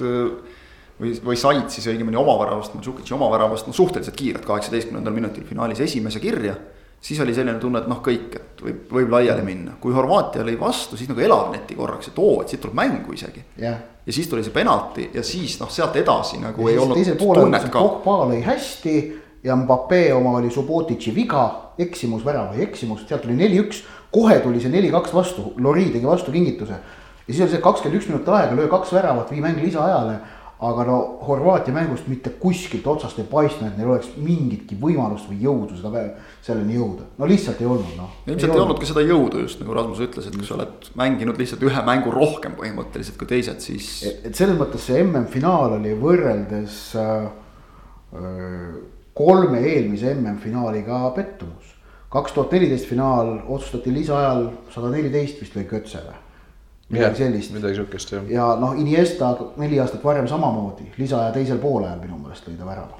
või, või said siis õigemini oma väravast, Mandžukitši oma väravast, no suhteliselt kiirelt, kaheksateistkümnendal minutil finaalis esimese kirja. siis oli selline tunne, et noh, kõik, et võib, võib laiali minna, kui Horvaatia lõi vastu, siis nagu elavneti korraks, et oo, et siit tuleb mängu isegi. ja siis tuli see penalti ja siis noh, sealt edasi nagu ja ei olnud. teisel poolel, Pogba lõi hästi ja Mbappe oma oli Subotitši viga, eksimus, värav või eksimus, sealt tuli neli-üks. kohe tuli see neli-kaks vastu, Lori tegi vastu kingituse. ja siis oli see kakskümmend üks minutit aega, löö kaks väravat, vii mäng lisaajale. aga no Horvaatia mängust mitte kuskilt otsast ei paistnud, et neil oleks mingitki võimalust või jõudu seda, selleni jõuda. no lihtsalt ei olnud noh. ilmselt ei, ei olnud ka seda jõudu just nagu Rasmus ütles, et kui sa oled mänginud lihtsalt ühe mängu rohkem põhimõtteliselt kui teised, siis. et selles mõttes see MM-finaal oli võrreldes äh, äh, kolme eelmise MM-finaaliga pettumus. kaks tuhat neliteist finaal otsustati lisaajal sada neliteist vist lõi Kötse või? midagi sellist. midagi sihukest jah. ja noh, Iniesta neli aastat varem samamoodi, lisaaja teisel poolajal minu meelest lõi ta värava.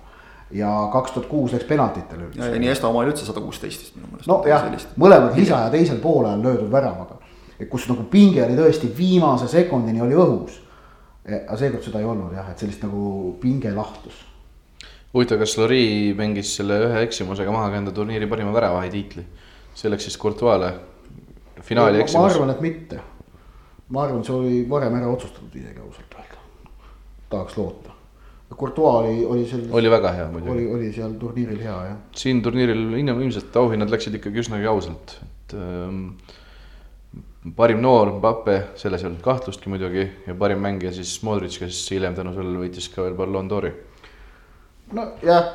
ja kaks tuhat kuus läks penaltitele üldse. ja Iniesta oma oli üldse sada kuusteist vist minu meelest. nojah, mõlemad lisaaja teisel poolajal löödud väravaga. et kus nagu pinge oli tõesti viimase sekundini oli õhus. aga seekord seda ei olnud jah, et sellist nagu pinge lahtus huvitav, kas Lori mängis selle ühe eksimusega maha ka enda turniiri parima väravahi tiitli? see läks siis Courtois'le, finaali eksimus. ma arvan, et mitte. ma arvan, see oli varem ära otsustatud isegi ausalt öelda. tahaks loota. Courtois oli, oli seal. oli väga hea muidugi. oli, oli seal turniiril hea jah. siin turniiril ilmselt auhinnad läksid ikkagi üsnagi ausalt, et ähm, parim noor Mbappe, selles ei olnud kahtlustki muidugi ja parim mängija siis Modric, kes hiljem tänu sellele võitis ka veel Ballon d'Ori nojah,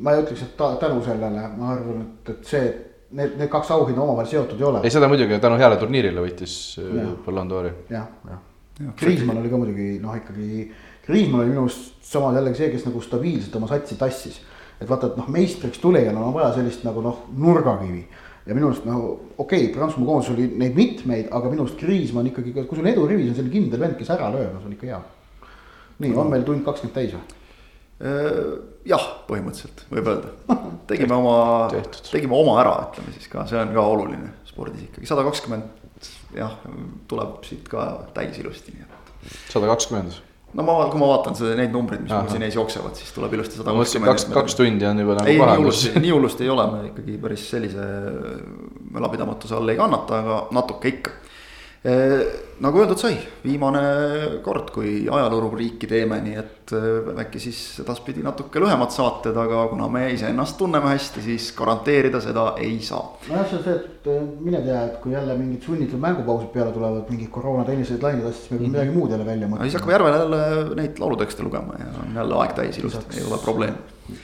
ma ei ütleks, et tänu sellele, ma arvan, et, et see, need, need kaks auhinda omavahel seotud ei ole. ei, seda muidugi tänu heale turniirile võitis äh, Ballon d'Ori. jah, jah ja.. Kriismann oli ka muidugi noh, ikkagi, Kriismann oli minu arust sama jällegi see, kes nagu stabiilselt oma satsi tassis. et vaata, et noh, meistriks tulijana on vaja sellist nagu noh, nurgakivi ja minu arust nagu okei okay,, Prantsusmaa koondis oli neid mitmeid, aga minu arust Kriismann ikkagi, kui sul edurivis on selline kindel vend, kes ära lööb, no see on ikka hea. nii no., on meil tund kakskümmend täis või? Äh, jah, põhimõtteliselt võib öelda, [LAUGHS] tegime oma, tegime oma ära, ütleme siis ka, see on ka oluline spordis ikkagi, sada kakskümmend jah, tuleb siit ka täis ilusti, nii et. sada kakskümmend? no ma, kui ma vaatan seda, neid numbreid, mis mul siin ees jooksevad, siis tuleb ilusti sada kakskümmend. kaks, kaks tundi on juba nagu ei, nii hullusti, nii hullusti ei ole, me ikkagi päris sellise mölapidamatuse all ei kannata, aga natuke ikka nagu öeldud sai, viimane kord, kui ajaloorubriiki teeme, nii et eh, äkki siis edaspidi natuke lühemad saated, aga kuna me iseennast tunneme hästi, siis garanteerida seda ei saa. nojah, see on see, et eh, mine tea, et kui jälle mingid sunnitud mängupausid peale tulevad, mingid koroona tenniseid lained siis me peame midagi muud jälle välja mõtlema. siis hakkame Järvel jälle neid laulutekste lugema ja on jälle aeg täis ilusti, ei ole probleemi.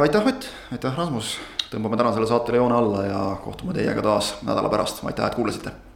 aitäh, Ott, aitäh, Rasmus tõmbame tänasele saatele joone alla ja kohtume teiega taas nädala pärast, aitäh, et kuulasite